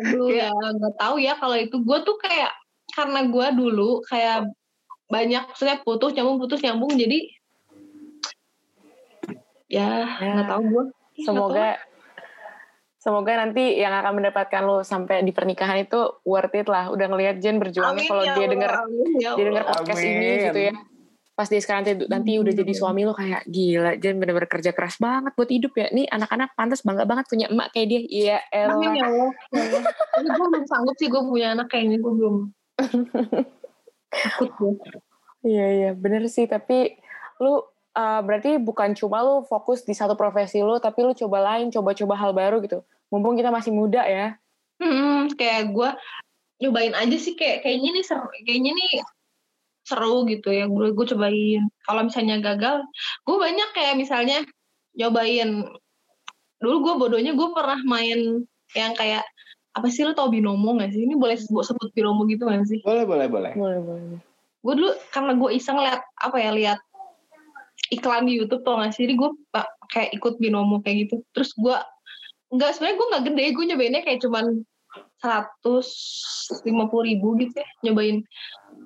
Aduh ya nggak tahu ya kalau itu gue tuh kayak karena gue dulu kayak banyak maksudnya putus nyambung putus nyambung jadi ya Ya. nggak tahu gue Semoga Semoga nanti yang akan mendapatkan lo sampai di pernikahan itu worth it lah. Udah ngelihat Jen berjuangnya kalau dia denger ya dia denger podcast Amin. ini gitu ya. Pas dia sekarang nanti, nanti udah jadi suami lo kayak gila Jen bener-bener kerja keras banget buat hidup ya. Nih anak-anak pantas bangga banget punya emak kayak dia. Iya Amin elah. ya Allah. Ya gue belum sanggup sih gue punya anak kayak ini gue belum takut gue. Iya iya bener sih tapi lu uh, berarti bukan cuma lu fokus di satu profesi lu tapi lu coba lain coba-coba hal baru gitu. Mumpung kita masih muda ya. Hmm, kayak gue nyobain aja sih kayak kayaknya nih seru, kayaknya nih seru gitu ya gue gue cobain. Kalau misalnya gagal, gue banyak kayak misalnya nyobain. Dulu gue bodohnya gue pernah main yang kayak apa sih lo tau binomo gak sih? Ini boleh sebut, sebut binomo gitu gak sih? Boleh, boleh, boleh. Boleh boleh. Gue dulu karena gue iseng liat apa ya lihat iklan di YouTube tau gak sih? Jadi gue kayak ikut binomo kayak gitu. Terus gue nggak sebenarnya gue nggak gede, gue nyobainnya kayak cuman 150 ribu gitu ya nyobain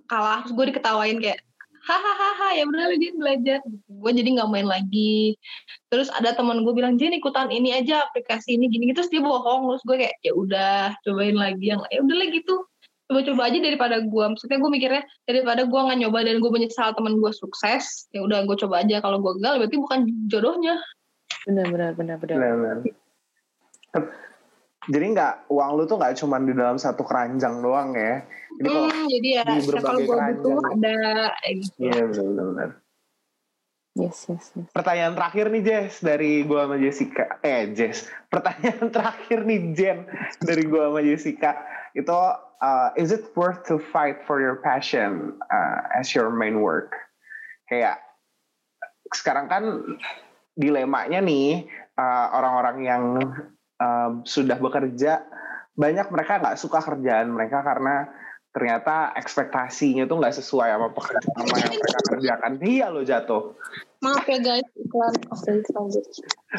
kalah terus gue diketawain kayak hahaha ya benar dia belajar. Gue jadi nggak main lagi. Terus ada teman gue bilang Jen ikutan ini aja aplikasi ini gini. Gitu terus dia bohong terus gue kayak ya udah cobain lagi. Yang ya udah lah gitu. Coba-coba aja daripada gue maksudnya gue mikirnya daripada gue nggak nyoba dan gue menyesal teman gue sukses ya udah gue coba aja. Kalau gue gagal berarti bukan jodohnya. Benar benar benar benar. Benar, benar. Jadi nggak uang lu tuh nggak cuma di dalam satu keranjang doang ya. Jadi kalau hmm, jadi ya di ya kalau berbagai gue butuh keranjang. ada gitu. Iya benar benar. benar. Yes yes yes. Pertanyaan terakhir nih Jess dari gua sama Jessica. Eh Jess, pertanyaan terakhir nih Jen dari gua sama Jessica. Itu uh, is it worth to fight for your passion uh, as your main work? Kayak sekarang kan dilemanya nih uh, orang-orang yang um, sudah bekerja banyak mereka nggak suka kerjaan mereka karena ternyata ekspektasinya tuh nggak sesuai sama pekerjaan sama yang mereka kerjakan. Iya lo jatuh. maaf ya guys iklan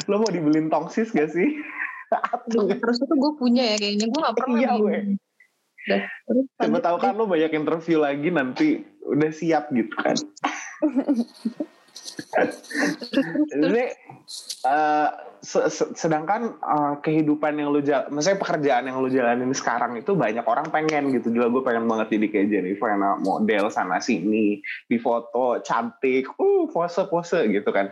Lo mau dibeliin tongsis gak sih? Harusnya tuh gue punya ya kayaknya gue gak pernah Iya, Siapa lanjut. tahu kan lo banyak interview lagi nanti udah siap gitu kan. Jadi eh, se- se- sedangkan eh, kehidupan yang lu jal, maksudnya pekerjaan yang lu jalanin sekarang itu banyak orang pengen gitu juga gue pengen banget jadi kayak Jennifer yang model sana sini di foto cantik, uh pose pose gitu kan.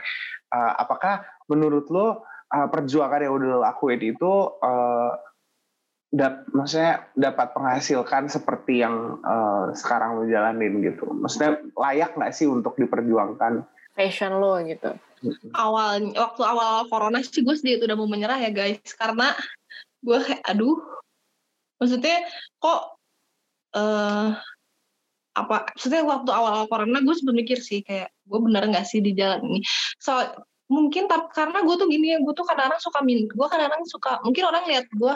Eh, apakah menurut lo eh, perjuangan yang udah lo lakuin itu eh, dap, maksudnya dapat menghasilkan seperti yang eh, sekarang lo jalanin gitu? Maksudnya layak nggak sih untuk diperjuangkan? Passion lo gitu. awal waktu awal corona sih gue sedikit udah mau menyerah ya guys. Karena gue kayak aduh maksudnya kok eh apa maksudnya waktu awal-awal corona gue sempat mikir sih kayak gue bener nggak sih di jalan ini? So mungkin tapi karena gue tuh gini ya gue tuh kadang-kadang suka min gue kadang-kadang suka mungkin orang lihat gue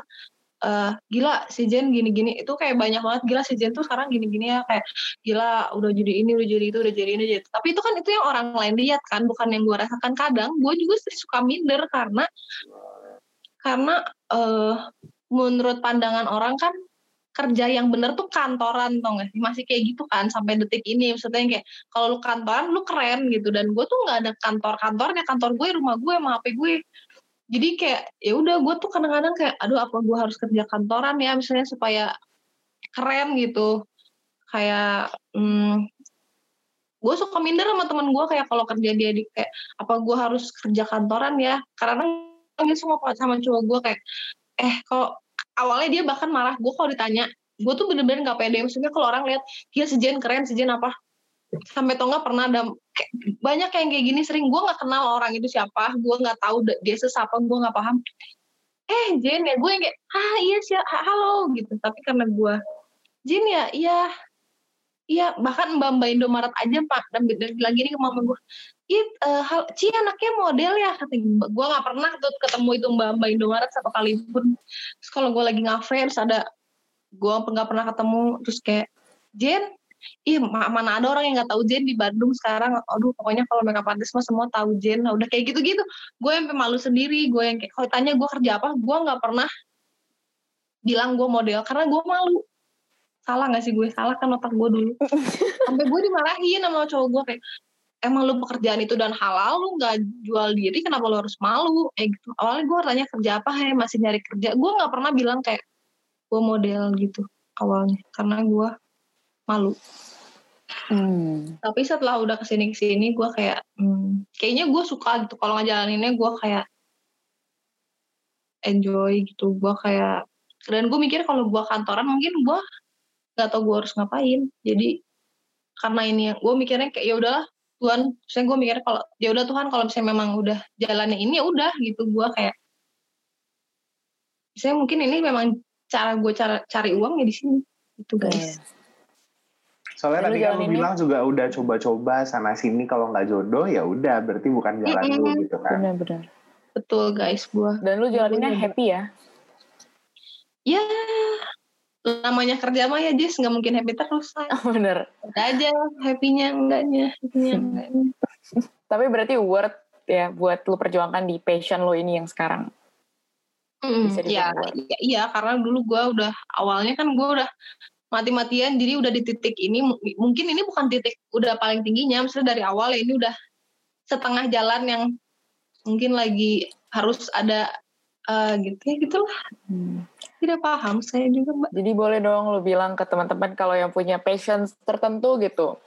eh gila si Jen gini-gini. Itu kayak banyak banget gila si Jen tuh sekarang gini-gini ya kayak gila udah jadi ini udah jadi itu udah jadi ini jadi itu. tapi itu kan itu yang orang lain lihat kan bukan yang gue rasakan. Kadang gue juga suka minder karena karena eh menurut pandangan orang kan kerja yang bener tuh kantoran tau gak sih? Masih kayak gitu kan sampai detik ini. Maksudnya kayak kalau lu kantoran lu keren gitu. Dan gue tuh nggak ada kantor-kantornya. Kantor gue rumah gue sama HP gue jadi kayak ya udah gue tuh kadang-kadang kayak aduh apa gue harus kerja kantoran ya misalnya supaya keren gitu. Kayak hmm, gue suka minder sama temen gue kayak kalau kerja dia di kayak apa gue harus kerja kantoran ya? Karena ini semua sama cowok gue kayak eh kalau awalnya dia bahkan marah gue kalau ditanya gue tuh bener-bener nggak pede. Maksudnya kalau orang lihat dia sejen keren sejen apa? Sampai tau nggak pernah ada banyak yang kayak gini sering. Gue nggak kenal orang itu siapa. Gue nggak tahu dia sesapa gue nggak paham. Eh Jen ya? Gue yang kayak ah iya sih halo gitu. Tapi karena gue Jen ya? Iya. Iya bahkan mbak mbak Indomaret aja pak. Dan bilang gini ke mama gue it eh, hal Ci anaknya model ya? katanya gue nggak pernah tuh ketemu itu mbak mbak Indomaret satu kali pun. Terus kalau gue lagi ngafe terus ada gue nggak pernah ketemu. Terus kayak Jen ih ma- mana ada orang yang nggak tahu Jen di Bandung sekarang. Aduh pokoknya kalau makeup artist mah semua tahu Jen. Nah, udah kayak gitu-gitu. Gue yang malu sendiri. Gue yang kayak kalau tanya gue kerja apa gue nggak pernah bilang gue model karena gue malu. Salah nggak sih gue? Salah kan otak gue dulu. Sampai gue dimarahin sama cowok gue kayak emang lu pekerjaan itu dan halal lu nggak jual diri kenapa lu harus malu? Kayak gitu. Awalnya gue tanya kerja apa he? Masih nyari kerja? Gue nggak pernah bilang kayak gue model gitu awalnya. Karena gue malu. Hmm. tapi setelah udah ke sini ke sini gue kayak hmm, kayaknya gue suka gitu. Kalau ngejalaninnya gue kayak enjoy gitu. Gue kayak dan gue mikir kalau gue kantoran mungkin gue nggak tau gue harus ngapain. Jadi karena ini yang gue mikirnya kayak ya udahlah Tuhan. Saya gue mikirnya kalau ya udah Tuhan kalau misalnya memang udah jalannya ini ya udah gitu. Gue kayak saya mungkin ini memang cara gue cara cari uang ya di sini itu guys Soalnya tadi kan lu jalaninnya- bilang juga udah coba-coba sana sini kalau nggak jodoh ya udah berarti bukan jalan lu gitu kan. Benar-benar. betul guys gue Dan lu jalaninnya happy ya? ya namanya kerja mah ya Jess nggak mungkin happy terus lah. Bener. Ada aja happynya enggaknya happynya enggaknya Tapi berarti worth ya buat lu perjuangkan di passion lo ini yang sekarang. Mm, Bisa ya, iya, iya karena dulu gue udah awalnya kan gue udah mati-matian jadi udah di titik ini mu- mungkin ini bukan titik udah paling tingginya maksudnya dari awal ya ini udah setengah jalan yang mungkin lagi harus ada eh, gitu ya gitulah Hmm. tidak paham saya juga mbak Jadi boleh dong lu bilang ke teman-teman kalau yang punya passion tertentu gitu.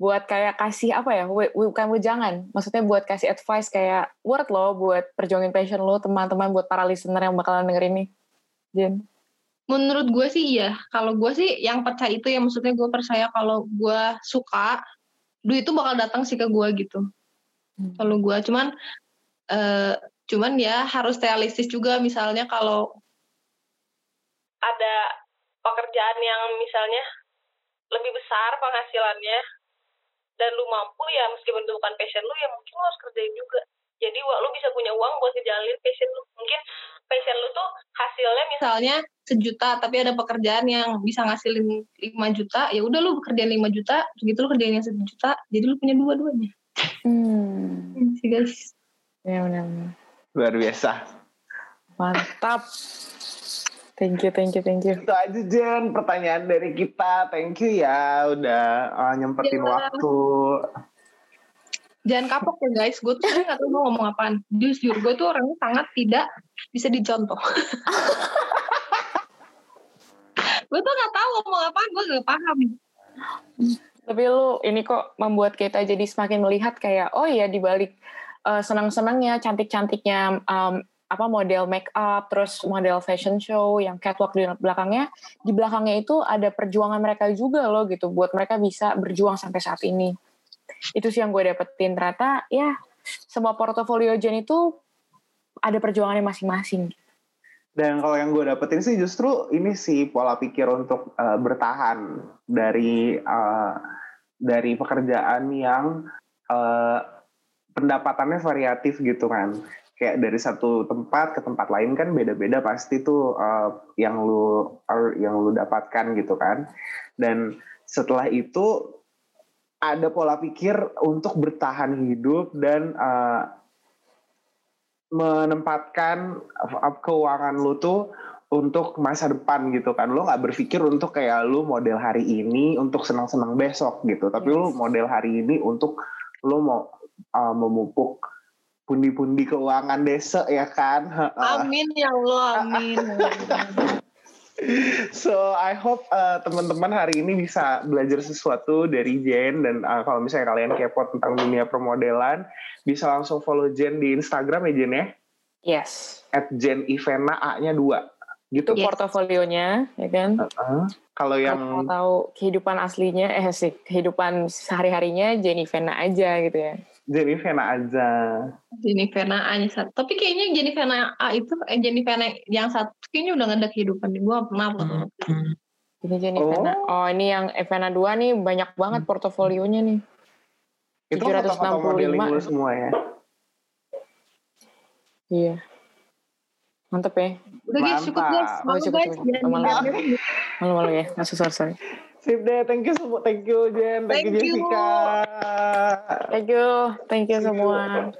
Buat kayak kasih apa ya, bukan wejangan. Maksudnya buat kasih advice kayak worth lo buat perjuangin passion lo teman-teman buat para listener yang bakalan denger ini. Jen. Menurut gue sih iya. Kalau gue sih yang percaya itu ya maksudnya gue percaya kalau gue suka duit itu bakal datang sih ke gue gitu. Hmm. kalau gue cuman eh cuman ya harus realistis juga misalnya kalau ada pekerjaan yang misalnya lebih besar penghasilannya dan lu mampu ya meskipun itu bukan passion lu ya mungkin lu harus kerjain juga. Jadi lu bisa punya uang buat ngejalanin passion lu. Mungkin passion lu tuh hasilnya misalnya misalnya sejuta tapi ada pekerjaan yang bisa ngasilin 5 juta ya udah lu kerjain 5 juta begitu lu kerjain yang 1 juta jadi lu punya dua-duanya Hmm. Hmm, sih guys Ya benar. Luar biasa. Mantap. Thank you, thank you, thank you. Itu aja Jen pertanyaan dari kita. Thank you ya udah uh, nyempetin Ya. waktu. Jangan kapok ya guys, gue tuh sebenarnya gak tahu mau ngomong apaan. Jujur, gue tuh orangnya sangat tidak bisa dicontoh. gue tuh gak tahu ngomong apaan, gue gak paham. Tapi lu ini kok membuat kita jadi semakin melihat kayak oh ya di balik uh, senang-senangnya, cantik-cantiknya um, apa model make up, terus model fashion show yang catwalk di belakangnya, di belakangnya itu ada perjuangan mereka juga loh gitu buat mereka bisa berjuang sampai saat ini. Itu sih yang gue dapetin ternyata ya semua portofolio Jen itu ada perjuangannya masing-masing. Dan kalau yang gue dapetin sih justru ini sih pola pikir untuk uh, bertahan dari uh, dari pekerjaan yang uh, pendapatannya variatif gitu kan. Kayak dari satu tempat ke tempat lain kan beda-beda pasti tuh uh, yang lu yang lu dapatkan gitu kan. Dan setelah itu ada pola pikir untuk bertahan hidup dan uh, menempatkan keuangan lu tuh untuk masa depan gitu kan. Lo nggak berpikir untuk kayak lu model hari ini untuk senang-senang besok gitu. Tapi yes. lu model hari ini untuk lo mau uh, memupuk pundi-pundi keuangan desa ya kan? Amin ya Allah amin so I hope uh, teman-teman hari ini bisa belajar sesuatu dari Jen dan uh, kalau misalnya kalian kepo tentang dunia permodelan bisa langsung follow Jen di Instagram ya Jen ya. Yes. At Jen Ivena A-nya dua. Gitu. Itu yes. portofolionya ya kan. Uh -uh. Kalau yang mau tahu kehidupan aslinya eh sih kehidupan sehari-harinya Jen Ivena aja gitu ya. Jennifer aja. Jennifer A nya satu. Tapi kayaknya Jennifer A itu eh Jennifer yang satu kayaknya udah ada kehidupan di gua pernah upload. Ini Jennifer oh. oh ini yang Evena 2 nih banyak banget hmm. portofolionya nih. Itu foto-foto modeling lu semua ya? Iya. Mantep ya. Udah guys, cukup guys. Malu oh, cukup, guys. Cukup. Malu, malu ya. Nggak sorry, sorry. Sip deh, thank you semua, thank you Jen, thank, thank you Jessica. Thank you, thank you semua.